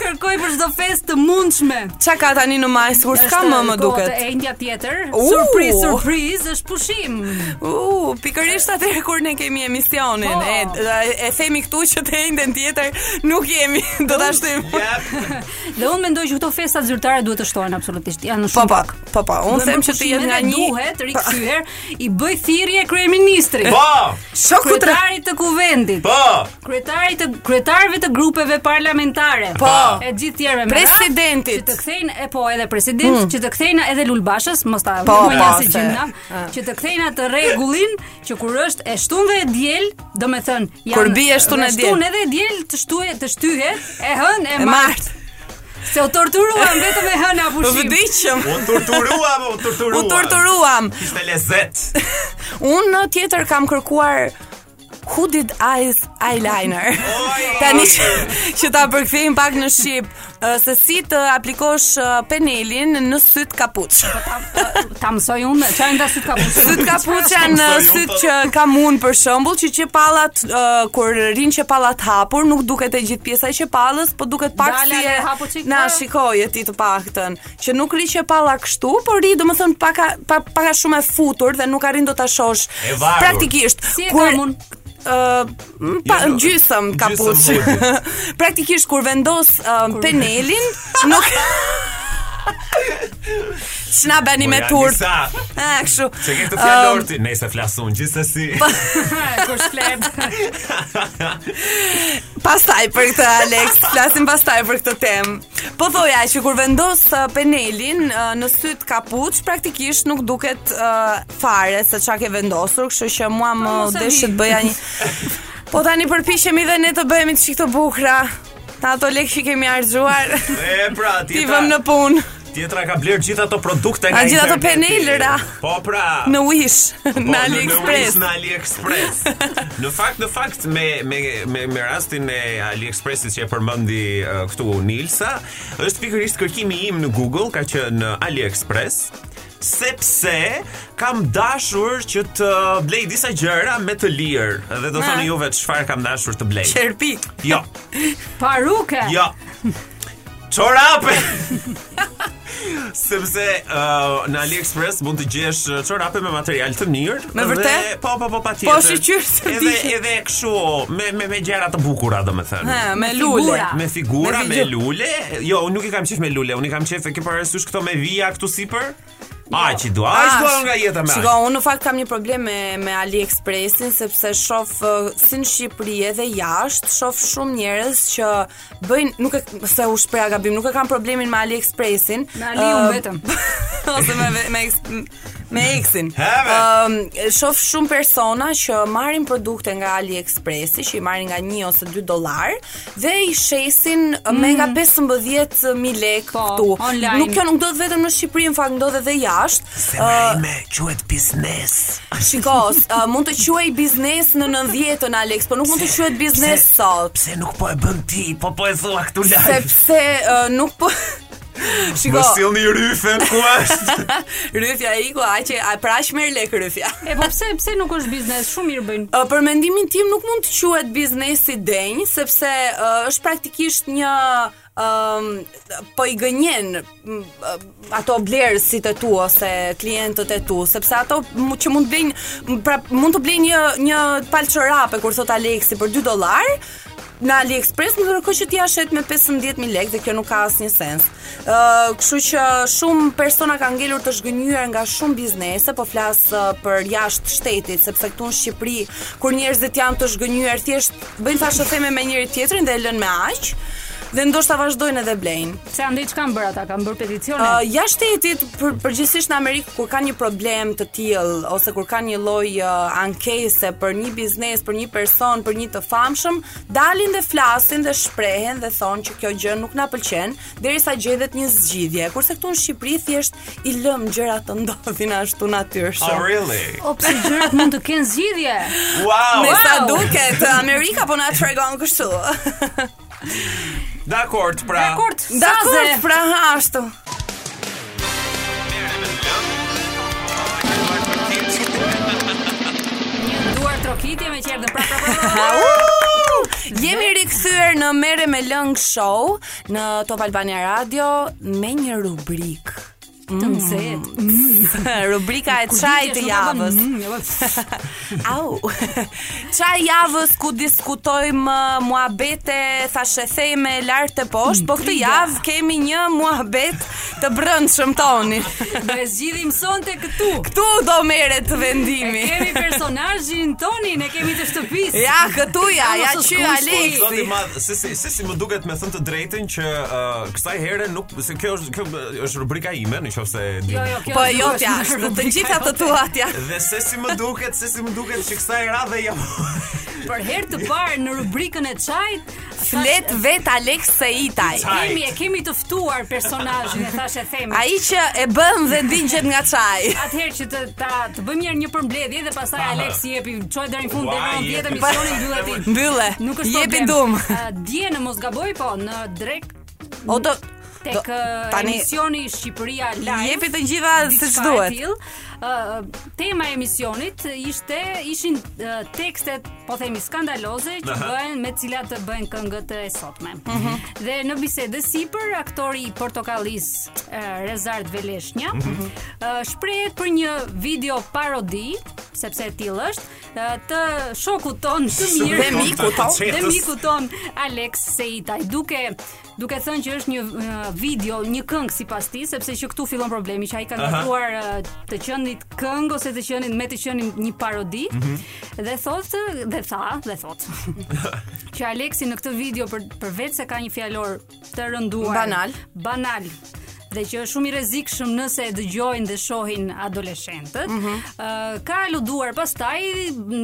Kërkoj për çdo festë të mundshme. Ça ka tani në maj, sikur s'ka më më duket. Është e enjtja tjetër. Uh, surpriz, surpriz, është pushim. U, uh, pikërisht atë kur ne kemi emisionin. Oh. E, e themi këtu që të enjten tjetër nuk jemi. Do ta shtim. Dhe unë mendoj që këto festa zyrtare duhet të shtohen absolutisht. Janë shumë po, pak. Po, po. Unë them që të jetë nga një duhet rikthyer i bëj thirrje kryeministrit. Po. Kryetarit të kuvendit. Po. Kryetarit të kryetarëve të grupeve parlamentare. Po, e gjithë tjerëve me presidentit. Që të kthejnë e po edhe president, mm. që të kthejnë edhe Lul Bashës, mos ta po, po, ja si gjinda, ah. që të kthejnë atë rregullin që kur është e shtunë dhe e diel, domethënë, janë Kur bie shtunë e diel. Shtunë edhe diel të shtuhe, të shtyhe, e hën e, e mart. Se u torturuam vetëm me të hëna pushim. Po vdiqëm. U torturuam, u torturuam. U torturuam. Ishte lezet. Unë tjetër kam kërkuar Hooded eyes eyeliner? Tani që, që ta përkthejmë pak në shqip, uh, se si të aplikosh uh, penelin në syt kapuç. Ta mësoj unë, çfarë janë syt kapuç? Syt kapuç janë syt që kam unë për shembull, që qepallat uh, kur rrinë qepallat hapur, nuk duket e gjithë pjesa e qepallës, po duket pak si e hapur çik. Na shikoje ti të paktën. që nuk rri qepalla kështu, por rri domethën pak a pak pak a shumë e futur dhe nuk arrin dot ta shohësh E varur. praktikisht. Si e kur- kam unë? Ë, m, pa Jo, nuk- gjysëm ka gjysëm puç. Hooded. praktikisht kur vendos ë, penelin, nuk Ç'na bëni me Po, ja, turp. Nisa, Ah, kështu. Se ke këtë Ëm, fjalor ti, nëse flasun gjithsesi. Kush flet? Pastaj për këtë Alex, flasim pastaj për këtë temë. Po thoja që kur vendos uh, penelin uh, në syt kapuç, praktikisht nuk duket uh, fare se ça ke vendosur, kështu që mua m'u desh të bëja një Po tani përpiqemi dhe ne të bëhemi një çik të bukura. Tërë ato lekë që kemi harxhuar. E pra, t'i vëmë në punë. Tjetra ka blerë gjithë ato produkte nga. Gjithë ato penelra. Po pra. Në Wish, po, në AliExpress. Në AliExpress. Në fakt, në fakt me me me me rastin e AliExpressit që e përmendi uh, këtu Nilsa, është pikërisht kërkimi im në Google ka qenë në AliExpress sepse kam dashur që të blej disa gjëra me të lirë dhe do thoni juve çfarë kam dashur të blej. Qerpikë. Jo. Paruke. Jo. Çorape. Sepse uh, në AliExpress mund të gjesh uh, çorape me material të mirë. Me vërtet? Po, po, po, patjetër. Po shyqyr të Edhe edhe kështu me me me gjëra të bukura, domethënë. Ha, me lule. Me figura, me, me lule. Jo, unë nuk i kam qef me lule, unë i kam qef e ke parasysh këto me vija këtu sipër? Ai që do, ai do nga jeta më. Shiko, unë në fakt kam një problem me me AliExpressin sepse shoh uh, si në Shqipëri edhe jashtë, shoh shumë njerëz që bëjnë nuk e se u shpreha gabim, nuk e kam problemin me AliExpressin. Me Ali uh, vetëm. Ose me me me, me Exin. Ëm, um, shoh shumë persona që marrin produkte nga AliExpressi, që i marrin nga 1 ose 2 dollar, dhe i shesin mm. me nga 15000 mm. lekë po, këtu. Online. Nuk kjo nuk ndodh vetëm në Shqipëri, në fakt ndodh edhe jashtë. Se uh, quhet biznes. Shiko, uh, mund të quhej biznes në 90-ën Alex, por nuk mund të quhet biznes sot. Pse nuk po e bën ti, po po e thua këtu live? Sepse uh, nuk po Shiko. Më sillni Ryfen ku është? Ryfja iku, aq e pra aq merr lek Ryfja. e po pse pse nuk është biznes? Shumë mirë bëjnë. Uh, për mendimin tim nuk mund të quhet biznes i denjë, sepse uh, është praktikisht një um, po i gënjen ato blerësit e tu ose klientët e tu, sepse ato që mund të blejnë pra mund të blejnë një një palë çorape kur thot Aleksi për 2 dollar, në AliExpress ndërkohë që ti ja shet me 15000 lekë dhe kjo nuk ka asnjë sens. Ë, uh, kështu që shumë persona kanë ngelur të zhgënjyer nga shumë biznese, po flas uh, për jashtë shtetit, sepse këtu në Shqipëri kur njerëzit janë të zhgënjyer thjesht bëjnë thashetheme me njëri tjetrin dhe e lënë me aq dhe ndoshta vazhdojnë edhe blejnë. Pse andej çka kanë bërë ata? Kanë bërë peticione. Uh, jashtë shtetit për, përgjithsisht në Amerikë kur kanë një problem të tillë ose kur kanë një lloj uh, ankese për një biznes, për një person, për një të famshëm, dalin dhe flasin dhe shprehen dhe thonë që kjo gjë nuk na pëlqen derisa gjendet një zgjidhje. Kurse këtu në Shqipëri thjesht i lëm gjërat të ndodhin ashtu natyrshëm. Oh really? O pse gjërat mund të kenë zgjidhje? Wow. Me sa duket Amerika po na tregon kështu. Dakord, pra. Dakord, saze. Dakord, pra, ashtu. Trokitje me qertë pra pra pra. pra, pra. Jemi rikthyer në Merre me Lëng Show në Top Albania Radio me një rubrikë Të mm. nxehet. Mm. Rubrika e çajit të javës. Mm, Au. Çaj javës ku diskutojmë uh, muhabete, thashetheme lart e poshtë, po këtë javë kemi një muhabet të brendshëm tonin. Do e zgjidhim sonte këtu. Këtu do merret vendimi. E kemi personazhin tonin, e kemi të shtëpisë. Ja, këtu ja, ja që Alex. Zot i madh, si si si si më duket me thënë të drejtën që uh, kësaj herë nuk se kjo Kjo është rubrika ime, në qoftë se s'e di. Jo, jo, kjo po jo fjalë, në të gjitha të tua atje. Dhe se si më duket, se si më duket që kësaj radhe jam. Për herë të parë në rubrikën e çajit, flet vet Alex Seitaj. Kemi e kemi të ftuar personazhin e thashethemit. Ai që e bën dhe digjet nga çaji. Atëherë që të ta të bëjmë një një përmbledhje dhe pastaj Alexi jepi çaj deri në fund deri në dietën e misionin mbyllë. Nuk është jepi dum. Dje në mos gaboj po në drekë O do tek do, tani, emisioni Shqipëria Live. Jepi të gjitha se ç'duhet. Uh, tema e emisionit ishte ishin uh, tekstet, po themi skandaloze që bëhen me të cilat bëhen këngët e sotme. Uh mhm. -huh. Dhe në bisedë e sipër aktori i Portokallisë uh, Rezart Veleshnja uh mhm. -huh. uh, shprehet për një video parodi, sepse e tillë është, të shokut tonë të mirë dhe mikut tonë dhe mikut tonë Alex Seitaj duke duke thënë që është një video një këngë sipas tij sepse që këtu fillon problemi që ai ka ngatërruar të qenit këngë ose të qenit me të qenit një parodi mm -hmm. dhe thotë dhe tha dhe thotë që Alexi në këtë video për përveç se ka një fjalor të rënduar, banal, banal dhe që është shumë i rrezikshëm nëse e dëgjojnë dhe shohin adoleshentët. Mm -hmm. uh, ka aluduar pastaj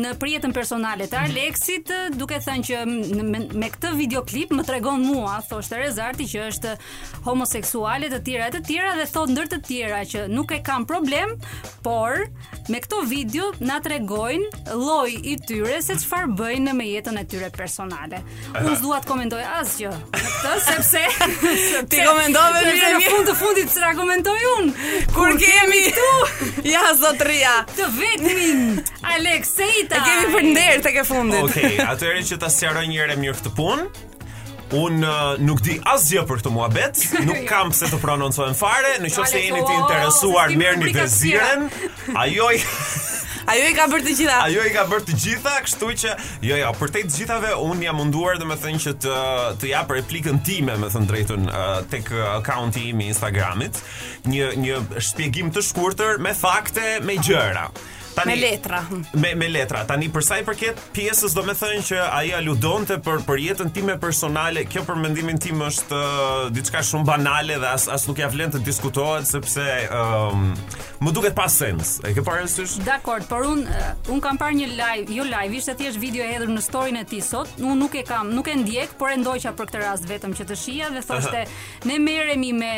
në për jetën personale të Alexit, duke thënë që me, me këtë videoklip më tregon mua, thoshte Rezarti që është homoseksual e të tjera e të tjera dhe thotë ndër të tjera që nuk e kam problem, por Me këto video na tregojnë lloji i tyre se çfarë bëjnë me jetën e tyre personale. Unë s'dua të komentoj asgjë. Këtë sepse ti komentove në në fund të fundit s'do ta komentoj unë. Kur kemi këtu? Ja zotëria. Të vetmin Alex Seitaj. E kemi për nder tek e fundit. Okej, okay, atëherë që ta sqaroj një herë e mirë këtë punë. Unë uh, nuk di asgjë për këtë muhabet, nuk kam pse të prononcohem fare, në qoftë se jeni të interesuar, oh, merrni veziren. Ajo i Ajo i ka bërë të gjitha. Ajo i ka bërë të gjitha, kështu që jo jo, përtej të gjithave unë jam munduar domethënë që të të jap replikën time, me thënë drejtën uh, tek accounti im i Instagramit, një një shpjegim të shkurtër me fakte, me gjëra. Tani, me letra. Me me letra. Tani për sa i përket pjesës, domethënë që ai aludonte për për jetën time personale, kjo për mendimin tim është uh, diçka shumë banale dhe as as nuk ia vlen të diskutohet sepse um, më duket pa sens. E ke parasysh? Dakor, por un uh, un kam parë një live, jo live, ishte thjesht video e hedhur në storyn e tij sot. Un nuk e kam, nuk e ndjek, por e ndoqa për këtë rast vetëm që të shija dhe thoshte ne merremi me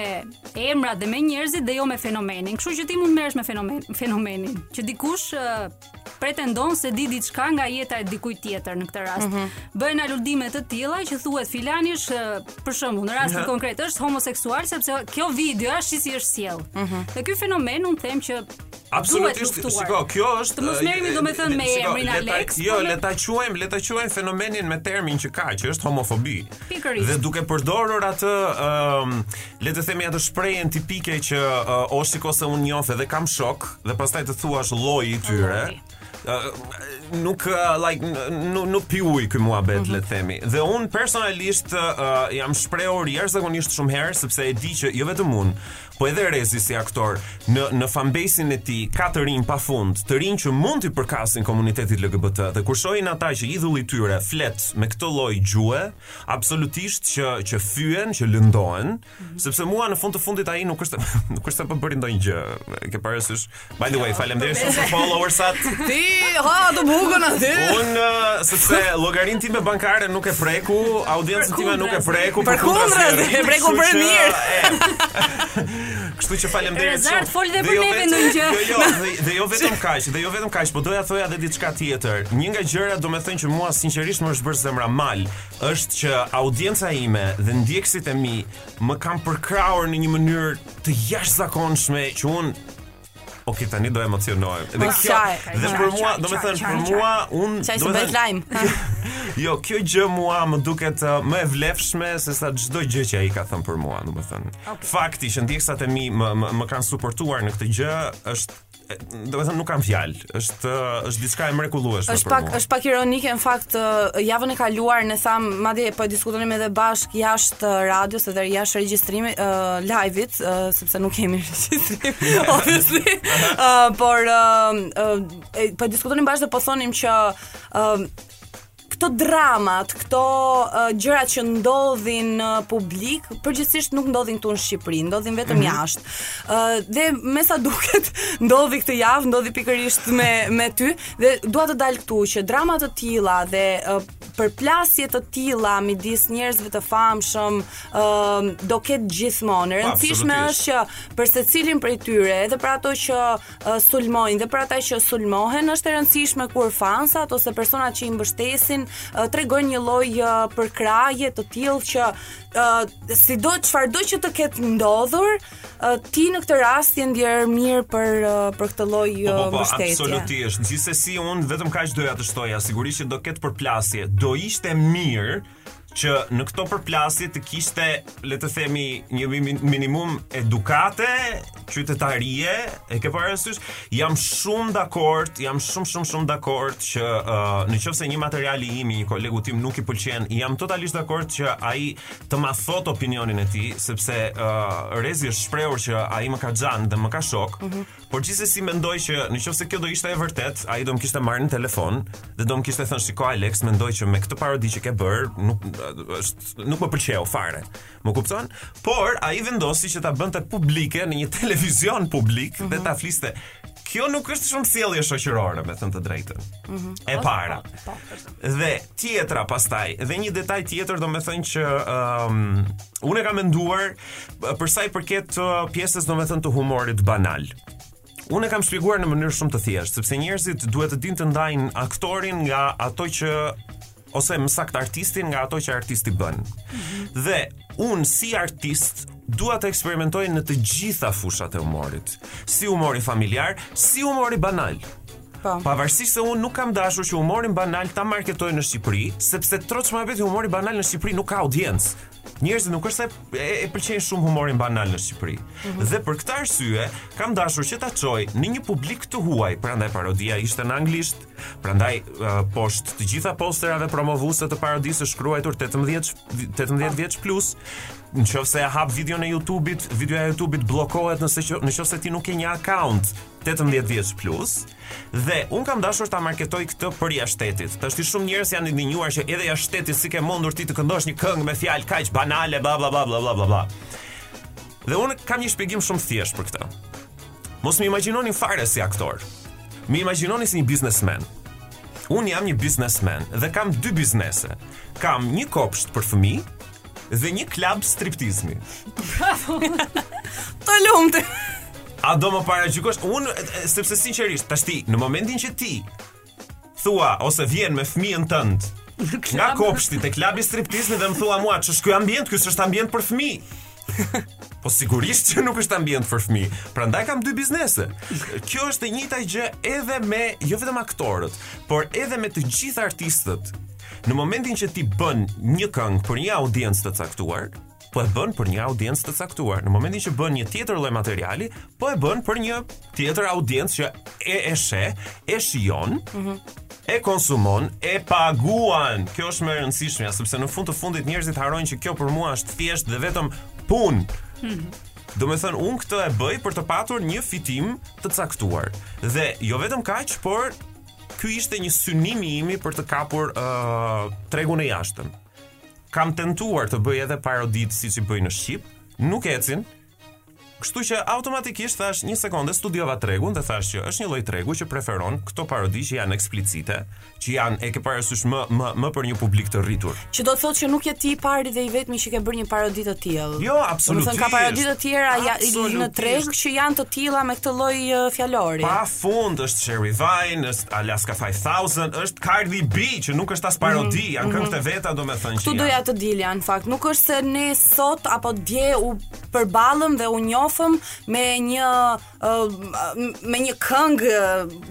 emrat dhe me njerëzit dhe jo me fenomenin. Kështu që ti mund të merresh me fenomen, fenomenin, që dikush uh, pretendon se di diçka nga jeta e dikujt tjetër në këtë rast. Mm -hmm. Bëhen aludime të tilla që thuhet filani është për shembull, në rastin yeah. konkret është homoseksual sepse kjo video është si është sjell. Mm -hmm. Dhe ky fenomen un them që Absolutisht, shiko, kjo është Të mos merremi domethënë me emrin Alex. Jo, po le ta quajmë, le ta quajmë fenomenin me termin që ka, që është homofobi. Pikërisht. Dhe duke përdorur atë, ëm, le të themi atë shprehjen tipike që o shiko se unë njoh edhe kam shok dhe pastaj të thuash lloji i tyre. nuk like nuk nuk pi ujë ky muhabet mm -hmm. le të themi. Dhe un personalisht uh, jam shprehur jashtëzakonisht shumë herë sepse e di që jo vetëm un, Po edhe Rezi si aktor në në fanbase-in e tij ka të rinj pafund, të rinj që mund t'i përkasin komunitetit LGBT dhe kur shohin ata që idhulli i tyre flet me këtë lloj gjuhe, absolutisht që që fyhen, që lëndohen, mm -hmm. sepse mua në fund të fundit ai nuk është nuk është se po bëri ndonjë gjë. E ke parasysh By the way, faleminderit shumë për followersat. Ti ha bukën aty. Un uh, sepse llogarin time bankare nuk e preku, audiencën time nuk e preku, përkundra e preku për mirë. Kështu që faleminderit. Rezart fol dhe për jo neve në gjë. Jo, jo, dhe, dhe jo vetëm kaq, dhe jo vetëm kaq, po doja thoja edhe diçka tjetër. Një nga gjërat domethënë që mua sinqerisht më është bërë zemra mal, është që audienca ime dhe ndjekësit e mi më kanë përkrahur në një mënyrë të jashtëzakonshme që un Ok, tani do emocionohem. Dhe po, kjo, dhe për mua, domethënë, për mua, unë... Qaj se bëhet lajm. Jo, kjo gjë mua më duket uh, më e vlefshme se sa çdo gjë që ai ka thënë për mua, domethënë. Okay. Fakti që ndjeksat e mi më më, më kanë suportuar në këtë gjë është domethënë nuk kam fjalë. Është është diçka e mrekullueshme. Është pak është pak ironike në fakt javën e kaluar ne tham madje po e diskutonim edhe bashk jashtë radios edhe jashtë regjistrimit uh, live-it uh, sepse nuk jemi regjistrim. Obviously. uh, por uh, uh, po e diskutonim bashkë dhe po thonim që uh, këto dramat, këto uh, gjërat që ndodhin në uh, publik, përgjithsisht nuk ndodhin këtu në Shqipëri, ndodhin vetëm mm -hmm. jashtë. Ë uh, dhe me sa duket, ndodhi këtë javë, ndodhi pikërisht me me ty dhe dua të dal këtu që drama të tilla dhe uh, përplasje të tilla midis njerëzve të famshëm, ë uh, do ketë gjithmonë. E rëndësishme është që për secilin prej tyre, edhe për ato që sulmojnë dhe për ata që sulmohen është e rëndësishme kur fansat ose personat që i mbështesin tregojnë një lloj përkrahje të tillë që sido çfarëdo që të ketë ndodhur ti në këtë rast je ndjer mirë për për këtë lloj po, po, po, mbështetje. Absolutisht. Gjithsesi un vetëm kaq doja të shtoja, sigurisht që do ketë përplasje. Do ishte mirë që në këto përplasje të kishte, le të themi, një minimum edukate qytetarie, e ke parasysh, jam shumë dakord, jam shumë shumë shumë dakord që uh, në qoftë se një material i imi, një kolegu tim nuk i pëlqen, jam totalisht dakord që ai të ma thot opinionin e tij, sepse uh, Rezi është shprehur që ai më ka xhan dhe më ka shok. Mm -hmm. Por gjithsesi mendoj që në qoftë se kjo do ishte e vërtet, ai do më kishte marrë në telefon dhe do më kishte thënë shiko Alex, mendoj që me këtë parodi që ke bër, nuk është nuk më pëlqeu fare. Më kupton? Por ai vendosi që ta bënte publike në një televizion publik mm -hmm. dhe mhm. ta fliste kjo nuk është shumë sjellje shoqërore, me thënë të drejtën. Mm -hmm. E para. Po, po, po. Dhe tjetra pastaj, dhe një detaj tjetër, domethënë që um, unë e kam menduar për sa i përket uh, pjesës domethënë të humorit banal. Unë e kam shpjeguar në mënyrë shumë të thjeshtë, sepse njerëzit duhet të dinë të ndajnë aktorin nga ato që ose më saktë artistin nga ato që artisti bën. Dhe unë si artist dua të eksperimentoj në të gjitha fushat e humorit, si humori familjar, si humori banal. Po. Pavarësisht se unë nuk kam dashur që humorin banal ta marketoj në Shqipëri, sepse troç, vetë humori banal në Shqipëri nuk ka audiencë. Njerëzit nuk është se e, e pëlqejnë shumë humorin banal në Shqipëri. Mm -hmm. Dhe për këtë arsye kam dashur që ta çoj në një publik të huaj, prandaj parodia ishte në anglisht. Prandaj uh, poshtë të gjitha posterave promovuese të parodisë është shkruajtur 18 18 vjeç plus. Në qoftë se e hap videon e Youtube-it, videoja e Youtube-it bllokohet nëse që, në qoftë se ti nuk ke një account 18 vjeç plus, Dhe un kam dashur ta marketoj këtë për jashtë shtetit. Tashti shumë njerëz janë indinjuar që edhe jashtë shtetit si ke mundur ti të këndosh një këngë me fjalë kaq banale bla bla bla bla bla bla. bla. Dhe un kam një shpjegim shumë të thjeshtë për këtë. Mos më imagjinoni fare si aktor. Më imagjinoni si një biznesmen. Un jam një biznesmen dhe kam dy biznese. Kam një kopsht për fëmijë dhe një klub striptizmi. Bravo. Të lumtë. A do më paragjykosh unë sepse sinqerisht tashti në momentin që ti thua ose vjen me fëmijën tënd nga kopshti te klubi i striptizmit dhe më thua mua ç'është ky ambient, ky s'është ambient për fëmijë. Po sigurisht që nuk është ambient për fëmijë. Prandaj kam dy biznese. Kjo është e njëjta gjë edhe me jo vetëm aktorët, por edhe me të gjithë artistët Në momentin që ti bën një këngë për një audiencë të caktuar, po e bën për një audiencë të caktuar. Në momentin që bën një tjetër lloj materiali, po e bën për një tjetër audiencë që e e sheh, e shijon, mm -hmm. e konsumon, e paguan. Kjo është më e rëndësishmja, sepse në fund të fundit njerëzit harrojnë që kjo për mua është thjesht dhe vetëm punë. Mm -hmm. Do me thënë, unë këtë e bëj për të patur një fitim të caktuar. Dhe jo vetëm kaq, por Ky ishte një synim i imi për të kapur uh, tregun e jashtëm. Kam tentuar të bëj edhe paroditë siç i bëj në shqip, nuk ecin. Kështu që automatikisht thashë një sekondë studiova tregun dhe thashë që është një lloj tregu që preferon këto parodi që janë eksplicite, që janë e ke parasysh më më më për një publik të rritur. Që do të thotë që nuk je ti i pari dhe i vetmi që ke bërë një parodi të tillë. Jo, absolutisht. Domethënë ka parodi të tjera ja, në treg që janë të tilla me këtë lloj uh, fjalori. Pa fund është Sherry Vine, është Alaska 5000, është Cardi B që nuk është as parodi, mm -hmm. janë këngë mhm. të veta domethënë që. Këtu doja të dilja në fakt, nuk është se ne sot apo dje u përballëm dhe u njohëm me një me një këngë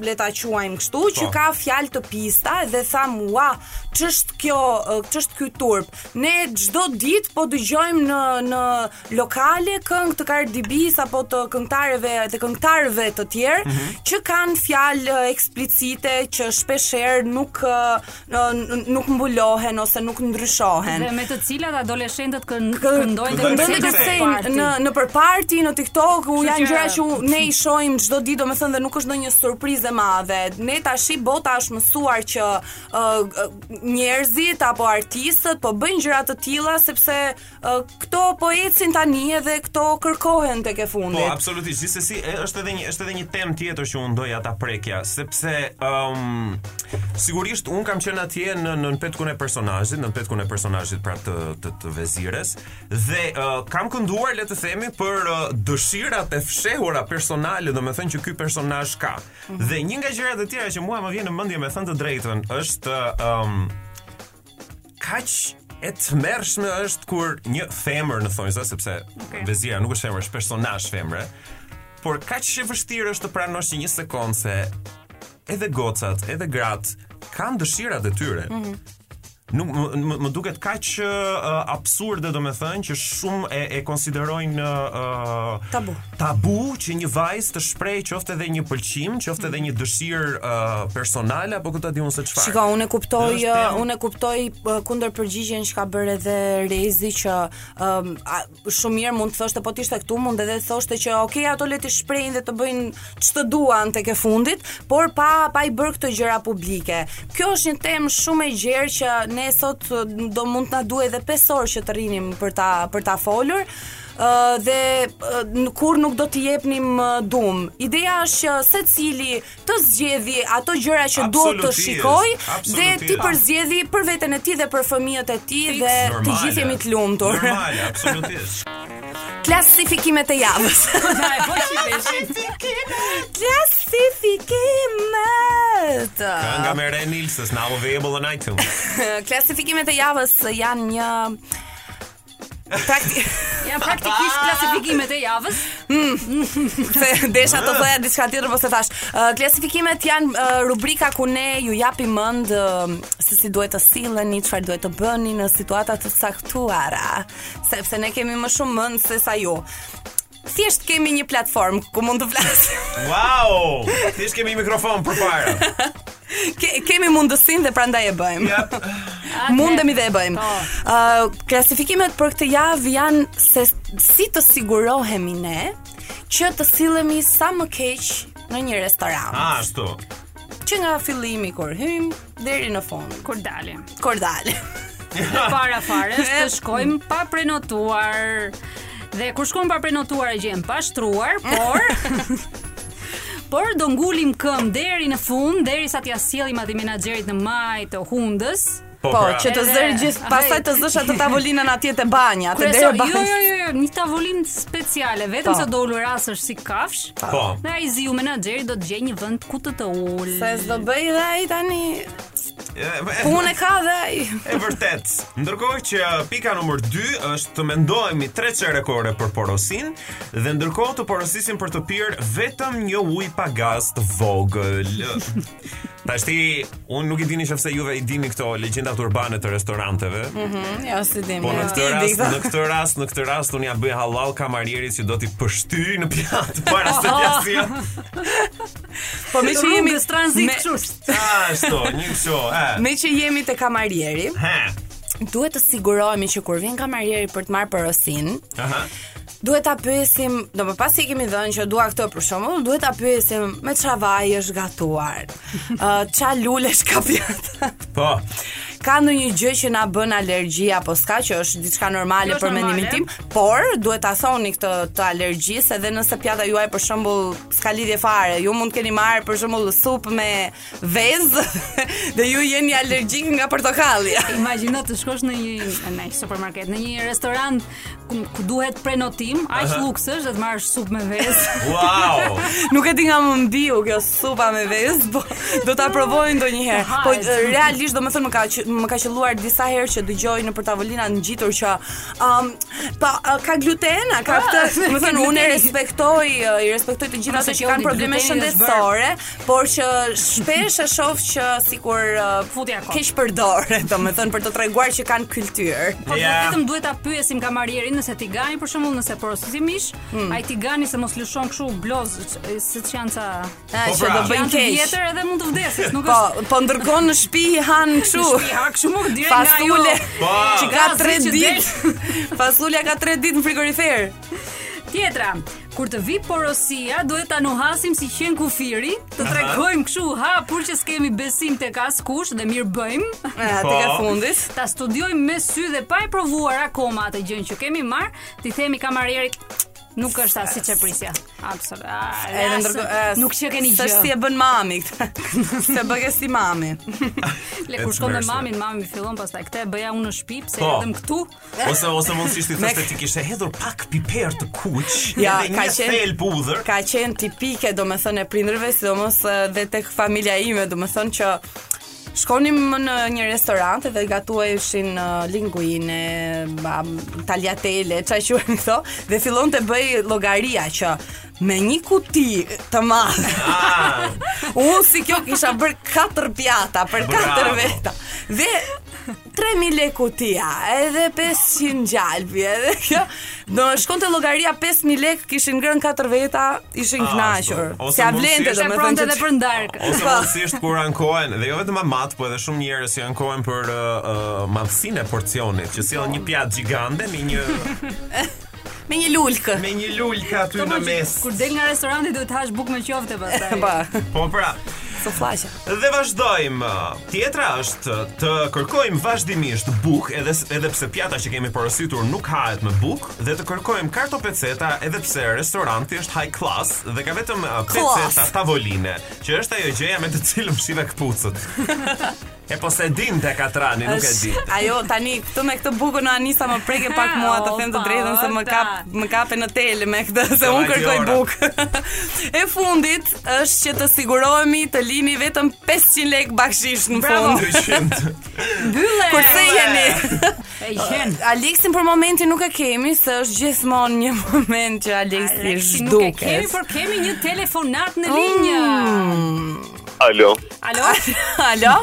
le ta quajmë kështu po. që ka fjalë të pista dhe thamë ua ç'është kjo ç'është ky turp ne çdo ditë po dëgjojmë në në lokale këngë të Cardi B-së apo të këngëtareve dhe këngëtarëve të tjerë mm -hmm. që kanë fjalë eksplicite që shpeshherë nuk nuk mbulohen ose nuk ndryshohen. Dhe me të cilat adoleshentët këndojnë të këndojnë të këndojnë në nëpër parti, në TikTok, u janë gjëra që ne i shohim çdo ditë, domethënë dhe nuk është ndonjë surprizë e madhe. Ne tashi bota është mësuar që uh, njerëzit apo artistët po bëjnë gjëra të tilla sepse këto po ecin tani edhe këto kërkohen tek e fundit. Po, absolutisht. Gjithsesi, është edhe një është edhe një temë tjetër që unë doja ta prekja, sepse ëm um, sigurisht unë kam qenë atje nën nën petkun e personazhit, nën petkun e personazhit pra të të, të Vezirës dhe uh, kam kënduar le të themi për uh, dëshirat e fshehura personale, domethënë që ky personazh ka. Mm -hmm. Dhe një nga gjërat e tjera që mua më vjen në mendje me thënë të drejtën është ëm um, kaq e tmerrshme është kur një femër në thonjza sepse okay. Vezira nuk është femër, është personazh femre. Por kaq e vështirë është të pranosh që një sekondë se edhe gocat, edhe gratë kanë dëshirat e tyre. Mm -hmm. Nuk më, më duket kaq uh, absurde domethënë që shumë e, e konsiderojnë uh, tabu. Tabu që një vajzë të shprehë qoftë edhe një pëlqim, qoftë edhe një dëshirë uh, personale apo ku ta di unë se çfarë. Shiko, unë kuptoj, uh, unë kuptoj uh, kundërpërgjigjen që ka bërë edhe Rezi që um, a, shumë mirë mund të thoshte po të ishte këtu, mund edhe të thoshte që ok, ato le të shprehin dhe të bëjnë ç'të duan tek e fundit, por pa pa i bërë këto gjëra publike. Kjo është një temë shumë e gjerë që ne sot do mund të na duhej edhe 5 orë që të rrinim për ta për ta folur. dhe ne kurrë nuk do t'i jepnim dum. Ideja është që secili të zgjedhë ato gjëra që do të shikojë dhe t'i përzgjedhë për veten e tij dhe për fëmijët e tij dhe të gjithë jemi të lumtur. Normal, absolutisht. Klasifikimet e javës. Klasifikimet. Kënga me Renilsës, now available on iTunes. Klasifikimet e javës janë një Prakti... Ja praktikisht klasifikimet e javës. Se desha të thoja diçka tjetër, po s'e thashë. Uh, klasifikimet janë uh, rubrika ku ne ju japim mend uh, se si duhet të silleni, çfarë duhet të bëni në situata të caktuara, sepse ne kemi më shumë mend se sa ju. Thjesht kemi një platformë ku mund të flasim. Wow! Thjesht kemi një mikrofon përpara. Ke, kemi mundësinë dhe prandaj e bëjmë. Ja, Mundemi dhe e bëjmë. Po. Ë klasifikimet për këtë javë janë se si të sigurohemi ne që të sillemi sa më keq në një restoran. ashtu. Që nga fillimi kur hyjmë, deri në fund. Kur dalim. Kur dalim. E para fare të shkojmë pa prenotuar. Dhe kur shkojmë pa prenotuar e gjen pa shtruar, por Por do ngulim këmbë deri në fund, derisa t'ia sjellim atij menaxherit në majë të hundës. Po, po pra. që të zërë gjithë, pastaj të zësh atë tavolinën atje te banja, te dera e banjës. Jo, jo, jo, jo, një tavolinë speciale, vetëm po. se do ulërasësh si kafshë. Po. Dhe ai i ziu menaxheri do të gjejë një vend ku të të ulë. Se ç'do bëjë dhe ai tani. Punë ka dhe ai. E vërtetë. Ndërkohë që pika numër 2 është të mendohemi 3 çerek ore për porosinë dhe ndërkohë të porosisim për të pirë vetëm një ujë pa gaz të vogël. Tashti, unë nuk e di në qoftë se juve i dini këto legjendat urbane të restoranteve. Mm -hmm, ja, s'i dini. Po në këtë rast, në këtë rast, në këtë rast, unë ia bëj hallall kamarierit që do t'i pështyjë në pjatë, para se t'ia sjellë. Po meqë jemi... Rrugës transit, qështë. Ashtu, një qo, e. Meqë jemi te kamarieri. He. Duhet të sigurohemi që kur vjen kamarieri për të marrë porosinë, Aha duhet ta pyesim, do më pasi e kemi dhënë që dua këtë për shembull, duhet ta pyesim me çfarë vaji është gatuar. Ë uh, ça lulesh ka pjata. Po ka ndonjë gjë që na bën alergji apo s'ka që është diçka normale për mendimin tim, por duhet ta thoni këtë të alergjisë edhe nëse pjata juaj për shembull s'ka lidhje fare. Ju mund të keni marrë për shembull supë me vezë dhe ju jeni alergjik nga portokalli. Imagjino të shkosh në një në një supermarket, në një restorant ku duhet prenotim, aq luks është dhe të marrësh supë me vezë. Wow! Nuk e di nga më mbiu kjo supa me vezë, po do ta provoj ndonjëherë. Po realisht domethënë më ka më ka qëlluar disa herë që dëgjoj nëpër tavolina ngjitur që um, pa po, ka gluten, ka këtë, domethënë unë respektoj, i respektoj të gjitha ato që kanë probleme shëndetësore, por që shpesh e shoh që sikur uh, futja kot. Keqpërdor, domethënë për të treguar që kanë kulturë. Po ja. vetëm duhet ta pyesim kamarierin nëse tigani për shembull nëse porosim mish, hmm. ai tigani se mos lëshon kështu blozë, substanca. Po që pra. të bëjnë keq. Po tjetër edhe mund të vdesin, nuk po, është. Po, po ndërkohë në shtëpi han kështu. Në shtëpi ha kështu mund direkt nga jo. Fasule. Po. Që ka 3 ditë. Fasulja ka 3 ditë në frigorifer. Tjetra, Kur të vijë porosia, duhet ta nuhasim si qen kufiri, të tregojmë kështu hapur që s'kemi besim tek askush dhe mirë bëjmë. Ja, po. tek e fundit. Ta studiojmë me sy dhe pa e provuar akoma atë gjënë që kemi marrë, t'i themi kamarierit Nuk është aq siç e prisja. Absolut. Edhe ndërkohë eh, nuk që keni gjë. S'është si e bën mami këtë. S'e bëke si mami. Le kur shkon me mamin, mami fillon pastaj këtë bëja unë në shtëpi, pse po. jam këtu. Ose ose mund të ishte thjesht t'i kishe hedhur pak piper të kuq ja, dhe një thelb hudhër. Ka qenë tipike, domethënë e prindërve, sidomos dhe tek familja ime, domethënë që Shkonim në një restorant dhe gatuajshin uh, linguine, um, tagliatelle, çfarë quhen këto, dhe fillonte bëhej llogaria që me një kuti të madhe. Ah. Unë si kjo kisha bërë katër pjata për katër veta. Dhe 3000 lekë kutia, edhe 500 gjalbi, edhe kjo. Do shkonte llogaria 5000 lekë, kishin ngrënë katër veta, ishin ah, kënaqur. S'ia vlente domethënë edhe për darkë. Ose po. mundësisht kur ankohen, dhe jo vetëm mamat, po edhe shumë njerëz që ankohen për uh, uh, madhësinë e porcionit, që sjellin një pjatë gjigante me një Me një lulkë. Me një lulkë aty në mes. Kur del nga restoranti duhet të hash bukë me qofte pastaj. Po. Po pra. Së flasha. Dhe vazhdojmë. Tjetra është të kërkojmë vazhdimisht bukë edhe edhe pse pjata që kemi porositur nuk hahet me bukë dhe të kërkojmë kartopeceta edhe pse restoranti është high class dhe ka vetëm uh, peceta tavoline, që është ajo gjëja me të cilën fshive këpucët. E po se dinte katrani, nuk e di. Ajo tani këtë me këtë bukën në Anisa më preke pak mua të them të drejtën se më kap më kape në tela me këtë se un kërkoj bukë. e fundit është që të sigurohemi të lini vetëm 500 lek bakshish në fund. Bravo. Ku jeni. Ku jeni. Aleksin për momentin nuk e kemi se është gjithmonë një moment që Aleksi zhduket. Nuk e kemi, por kemi një telefonat në linjë. Mm. Alo. Alo. Alo.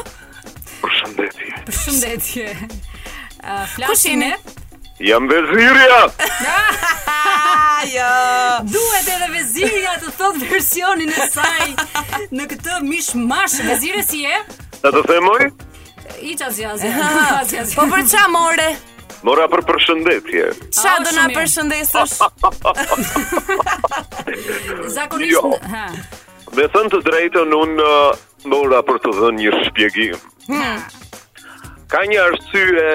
Përshëndetje. Përshëndetje. Uh, Flasim me. Jam vezirja. Ajo. Duhet edhe vezirja të thotë versionin e saj në këtë mishmash vezire si je? Ça të them oj? I ças jaz. Po për çfarë more? Mora për përshëndetje. Ça do na përshëndesësh? Zakonisht, jo. ha. Me thënë të drejtën, unë mora për të dhënë një shpjegim. Hmm. Ka një arsye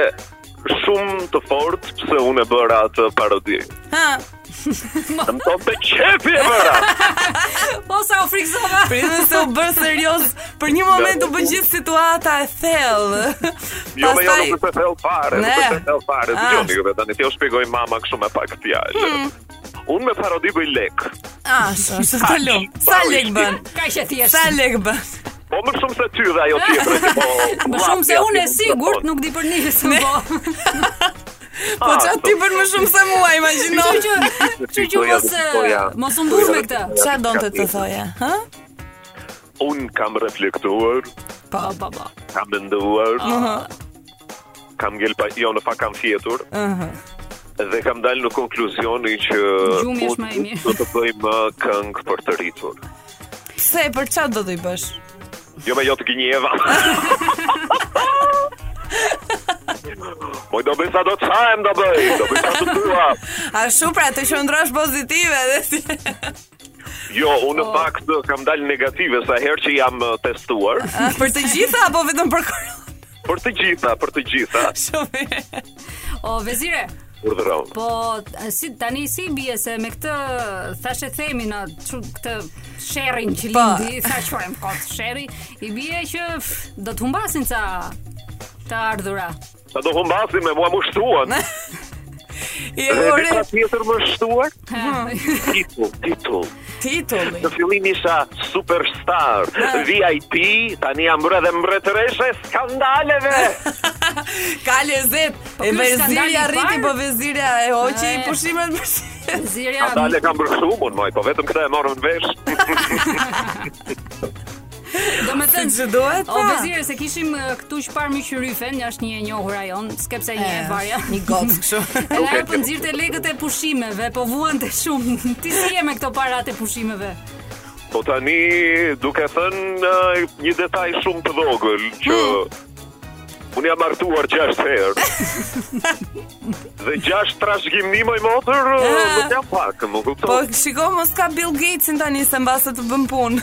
shumë të fortë pse unë e bëra atë parodi. Ha. Në më thonë të qepi e bëra Po sa u frikësova Prit se u bëre serioze Për një moment u bë gjithë situata e thellë Jo mi jo nuk është e thellë fare Nuk është e thellë fare Dëgjoni këtu Dëgjo t'jua shpjegoj mama kështu me pak fjalë hmm. Unë me parodi bëj lek. Ah, sa të lumtë. Sa lek bën? Ka që ti Sa lek bën? Po më shumë se ty dhe ajo tjetër. Po, më shumë se unë e sigurt nuk di për Anisën po. Po ah, ça ti bën më shumë se mua, imagjino. Çu çu mos mos u mbush me këtë. Çfarë doje të thoje, hë? Un kam reflektuar. Po, po, po. Kam menduar. Ëh. Uh -huh. Kam ngelur pa jo në fakt kam fjetur. Ëh. Uh -huh. Dhe kam dalë në konkluzionin që gjumi është më i mirë. Do të bëj më këngë për të rritur. Se për çfarë do t'i bësh? Jo mi jo të gënjeva. Moj do bëj sa do të shajnë do bëj, do bëj sa të dua. A shumë pra të qëndrosh pozitive dhe si... Jo, unë në fakt eh, kam dalë negative sa herë që jam eh, testuar. A, për të gjitha apo vetëm për korona? Për të gjitha, për të gjitha. Shumë mirë. O, vezire, Urdhëro. po eh, si, tani si i bie se me këtë thashethemin ë këtë sherrin që Po. lindi, ta quajmë kot sherri, i bie që pff, do të humbasin ca të ardhura. Ça do humbasin me mua m'u shtuan. Je ore. Dhe. diçka tjetër m'u shtua? Titull, titull. Titulli. Në fillim isha superstar, VIP, tani jam bërë edhe mbretëreshë e skandaleve. Ka lezet. Po ky është skandali vezirja i rriti, i parë? po vezirja e hoqi E. pushimet për vezirja Skandale kam bërë shumë unë, moj, po vetëm këtë e morën vesh. Do me thënë që duhet O Vezire s'e kishim këtu që parë mishëryfen Një është një e njohur e jona Skepse një e varja Një gotë këshu E ajo për nëzirë të legët e pushimeve Po vuan të shumë Ti si je me këto parat e pushimeve Po tani duke thënë një detaj shumë të vogël Që hmm. Unë jam martuar 6 herë. Dhe 6 trashëgimi moj motër, ah. nuk jam pak, më kupton. Po shiko mos ka Bill Gates tani se mbase të bën punë.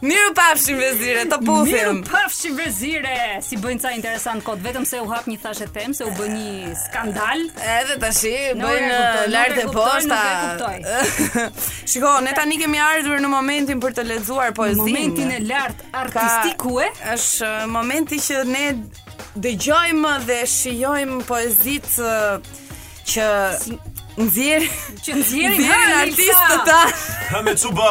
Mirupafshim Vezire, të puthim. Mirupafshim Vezire. Si bëjnë ca interesantë kot, vetëm se u hap një thashethem se u bë një skandal. Edhe tash bëjnë lart e poshtë. Shiko, ne tani kemi ardhur në momentin për të lexuar poezinë. Momentin e lart artistik, ë? Është momenti që ne dëgjojmë dhe shijojmë poezitë që nxjerr që nxjerrin artistët tanë. Ha me çuba.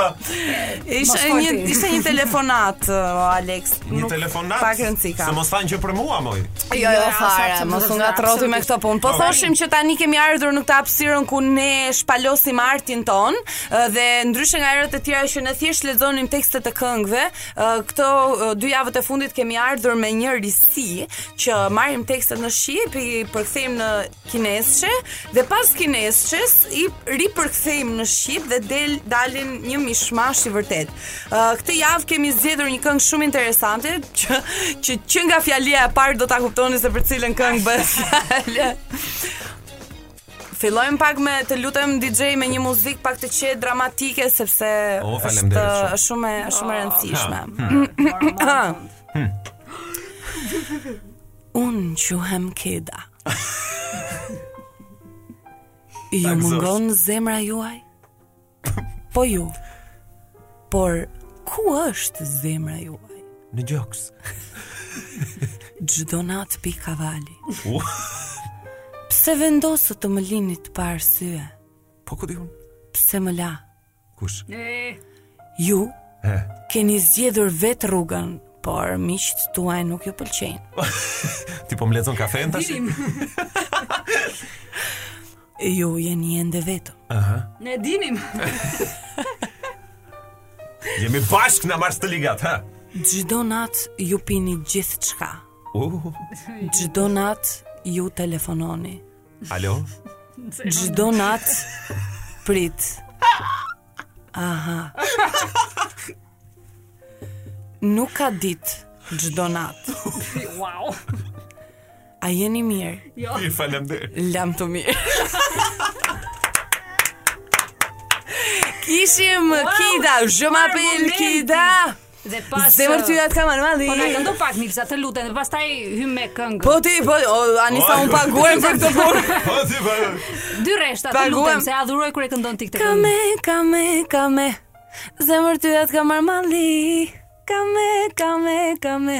Ishte një ishte një telefonatë o Alex. Një telefonatë. Pak rëndësi ka. Se mos thanë që për mua moj. Jo, jo, jo fare, mos u ngatërro ti me këto punë. Po thoshim që tani kemi ardhur në këtë hapësirën ku ne shpalosim artin tonë dhe ndryshe nga herët e tjera që ne thjesht lexonim tekstet e këngëve, këto dy javët e fundit kemi ardhur me një si që marrim tekstet në shqip, i përkthejmë në kinezçe dhe pas kinezçes i ripërkthejmë në shqip dhe del dalin një mishmash i vërtetë. Uh, këtë javë kemi zgjedhur një këngë shumë interesante që që që nga fjalia e parë do ta kuptoni se për cilën këngë bëhet fjalë. Fillojmë pak me të lutem DJ me një muzikë pak të qetë dramatike sepse o, është shumë shumë e rëndësishme. Hm. Unë quhem Kida. Ju mungon zemra juaj? Po ju. Por ku është zemra juaj? Në gjoks. Çdo natë pi kavali. Pse vendosët të më linit pa arsye? Po ku di unë? Pse më la? Kush? Ju He. keni zgjedhur vetë rrugën, por miqtë tuaj nuk ju pëlqejnë. Ti po më lexon kafenë tash? Ju jeni ende vetëm. Aha. Ne dinim. Jemi bashkë na marrsh të ligat, ha? Çdo natë ju pini gjithçka. Uh. Çdo natë ju telefononi. Alo? Çdo natë prit. Aha. Nuk ka ditë çdo natë. Wow. A jeni mirë? Jo. Ju faleminderit. Lamtumirë. Kishim wow. Kida, je m'appelle Kida. Dhe pas Zemër ty atë kam a në mal Po na këndo pak Mirza të lutem dhe pastaj hyjmë me këngë Po ti po o, Anisa unë paguhem për këtë punë Po ti po Dy rreshta të lutem se e adhuroj kur e këndon ti këtë këngë Kame kame kame Zemër ty atë kam a në mal Kame kame kame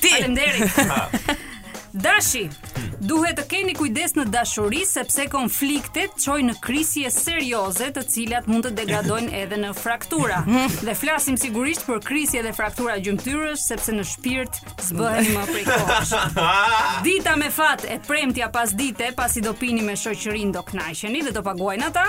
Ti. Faleminderit. Dashi, duhet të keni kujdes në dashuri sepse konfliktet çojnë në krisje serioze, të cilat mund të degradojnë edhe në fraktura. Dhe flasim sigurisht për krisje dhe fraktura gjymtyrësh sepse në shpirt s'bëhen më prej kohësh. Dita me fat e premtja pasdite, pasi do pini me shoqërinë do kënaqeni dhe do paguajnë ata.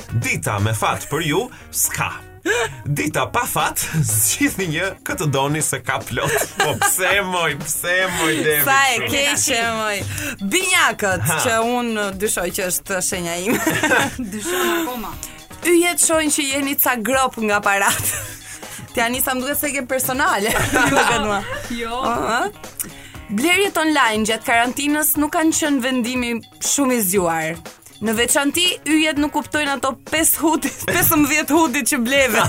Dita me fat për ju s'ka. Dita pa fat, zgjidhni një kë të doni se ka plot. Po pse moj, pse moj Demi? Sa e keqe moj. Binjakët ha. që un dyshoj që është shenja ime. dyshoj akoma. Yjet shohin që jeni ca gropë nga paratë. Ti Anisa më duket se e ke personale. Jo. Aha. Blerjet online gjatë karantinës nuk kanë qenë vendim shumë i zgjuar. Në veçanti yjet nuk kuptojnë ato 5 hudit, 15 hudit që bleve.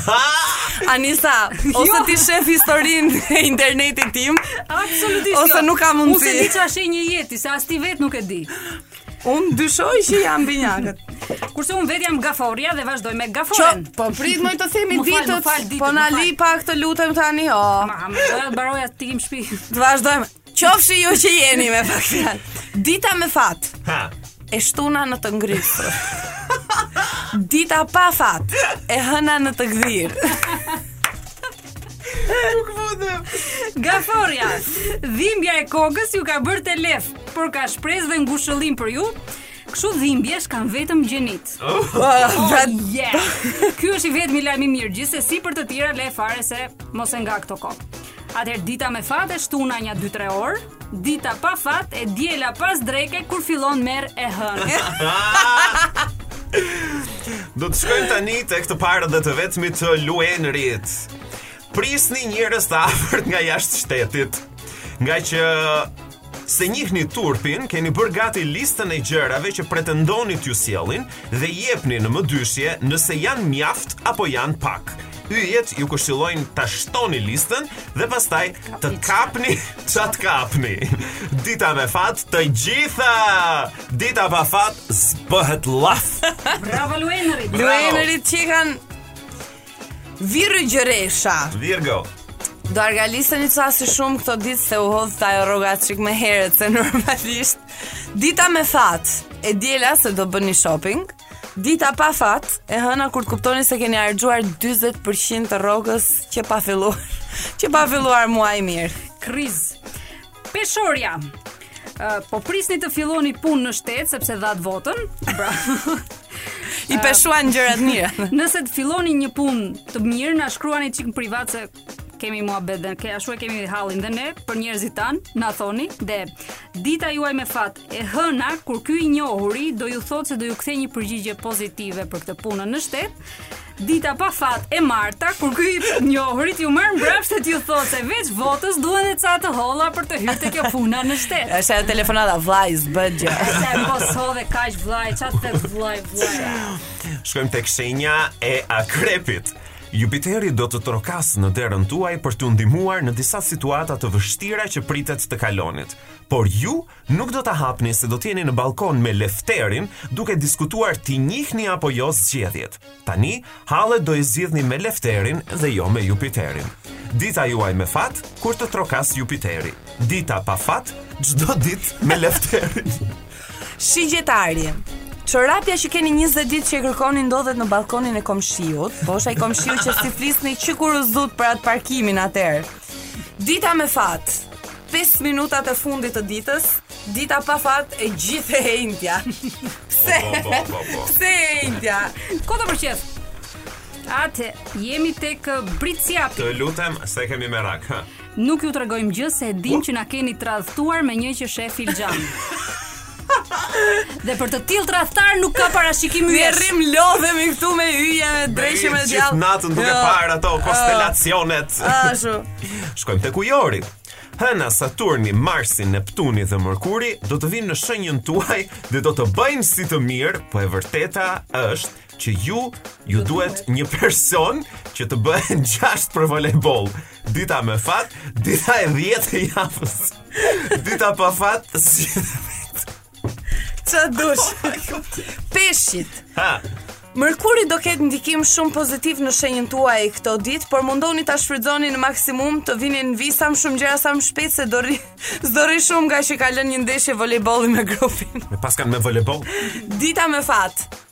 Anisa, ose jo. ti shef historinë e internetit tim, absolutisht. Ose jo. nuk ka mundësi. Po s'e di çfarë shenje je ti, se as ti vetë nuk e di. Un dyshoj që jam binjakët. Kurse un vetë jam gaforrja dhe vazhdoj me gaforren. Ço, po prit më të them ditët. Po na li pak të lutem tani, o. Ma, më do të mbaroja të ikim shtëpi. Të vazhdojmë. Qofshi ju që jeni me fat. Dita me fat. Ha. E shtuna në të ngrysur. Dita pa fat. E hëna në të gdhirë. Nuk vëdëm. Gaforrja. Dhimbja e kokës ju ka bërë telef, por ka shpresë dhe ngushëllim për ju. Kësi dhimbjesh kanë vetëm gjenitë. Oh, oh, pra, yeah. Ky është i vetmi lajm i mirë, gjithsesi për të tjera lëre fare se mos e nga këto kohë. Atëherë dita me fat e shtuna nja dy tre orë, dita pa fat e diela pas dreke kur fillon merr erë hënë. Do të shkojmë tani tek të parët dhe të vetmit të Luenrit. Prisni njerëz të afërt nga jashtë shtetit, ngaqë S'e njihni turpin, keni bërë gati listën e gjërave që pretendoni t'ju sjellin dhe jeni në mëdyshje nëse janë mjaft apo janë pak. Yjet ju këshillojnë ta shtoni listën dhe pastaj të kapni ça të kapni. Dita me fat të gjitha. Dita pa fat s'bëhet llaf. Bravo Luenërit. Luenërit që kanë Virgjëresha Virgo Do argaliseni ca si shumë këto ditë se u hodhët ajo rroga çik më herët se normalisht Dita me fat e diela se do bëni shopping Dita pa fat e hëna kur të kuptoni se keni harxhuar 20% të rrogës që pa filluar Që pa filluar muaji mirë Kriz Peshorja. Uh, po prisni të filloni punë në shtet sepse dhatë votën. Bra. I peshuan gjërat mirë. Nëse të filloni një punë të mirë, na shkruani çik privat se kemi mua bedhe, ke ashtu e kemi hallin dhe ne për njerëzit tanë, na thoni dhe dita juaj me fat e hëna kur ky i njohuri do ju thotë se do ju kthejë një përgjigje pozitive për këtë punën në shtet. Dita pa fat e marta kur ky i njohuri ju merr mbrapsht të t'ju thotë se veç votës duhen dhe ca të holla për të hyrë te kjo puna në shtet. Është edhe telefonata vllai s'bëhet gjë. S'ke po s'dhe kaq vllai, ça të vllai, vllai. Shkojmë tek shenja e akrepit. Jupiteri do të trokasë në derën tuaj për t'ju ndihmuar në disa situata të vështira që pritet të kaloni. Por ju Nuk do ta hapni se do të jeni në ballkon me Lefterin duke diskutuar t'i njihni apo jo zgjedhjet. Tani hallet do i zgjidhni me Lefterin dhe jo me Jupiterin. Dita juaj me fat kur të trokasë Jupiteri. Dita pa fat çdo ditë me Lefterin. Shigjetari. Çorapja që keni 20 ditë që e kërkoni ndodhet në ballkonin e komshiut, po është ai komshiu që s'i flisni që kur u zutë për atë parkimin atëherë. Dita me fat. 5 minutat e fundit të ditës, dita pa fat e gjithë e enjtja. Pse? Pse e enjtja? Ky do përqeshë? Atë, jemi tek uh, Bricjapi. Të lutem se kemi merak. Nuk ju tregojmë gjë se e dim që na keni tradhtuar me një që sheh filxhan. Dhe për të tillë tradhtarë nuk ka parashikim yjesh. Ne rrimë lodhemi këtu me yje, me dreq e me djall. Natën duke jo. parë ato jo. konstelacionet. Ashtu. Shkojmë tek Ujori. Hëna, Saturni, Marsi, Neptuni dhe Mërkuri do të vinë në shënjën tuaj dhe do të bëjnë si të mirë, po e vërteta është që ju ju duhet një person që të bëhen gjashtë për volejboll. Dita me fat, dita e dhjetë e javës. Dita pa fat, si ça dush? Peshqit. Ha. Mërkuri do ketë ndikim shumë pozitiv në shenjën tuaj këto ditë, por mundohuni ta shfrytëzoni në maksimum, të vini në vijë sa më shumë gjëra sa më shpejt se do rri, s'do rri shumë ngaqë ka lënë një ndeshje volejbolli me grupin. Me paskan me volejboll. Dita me fat.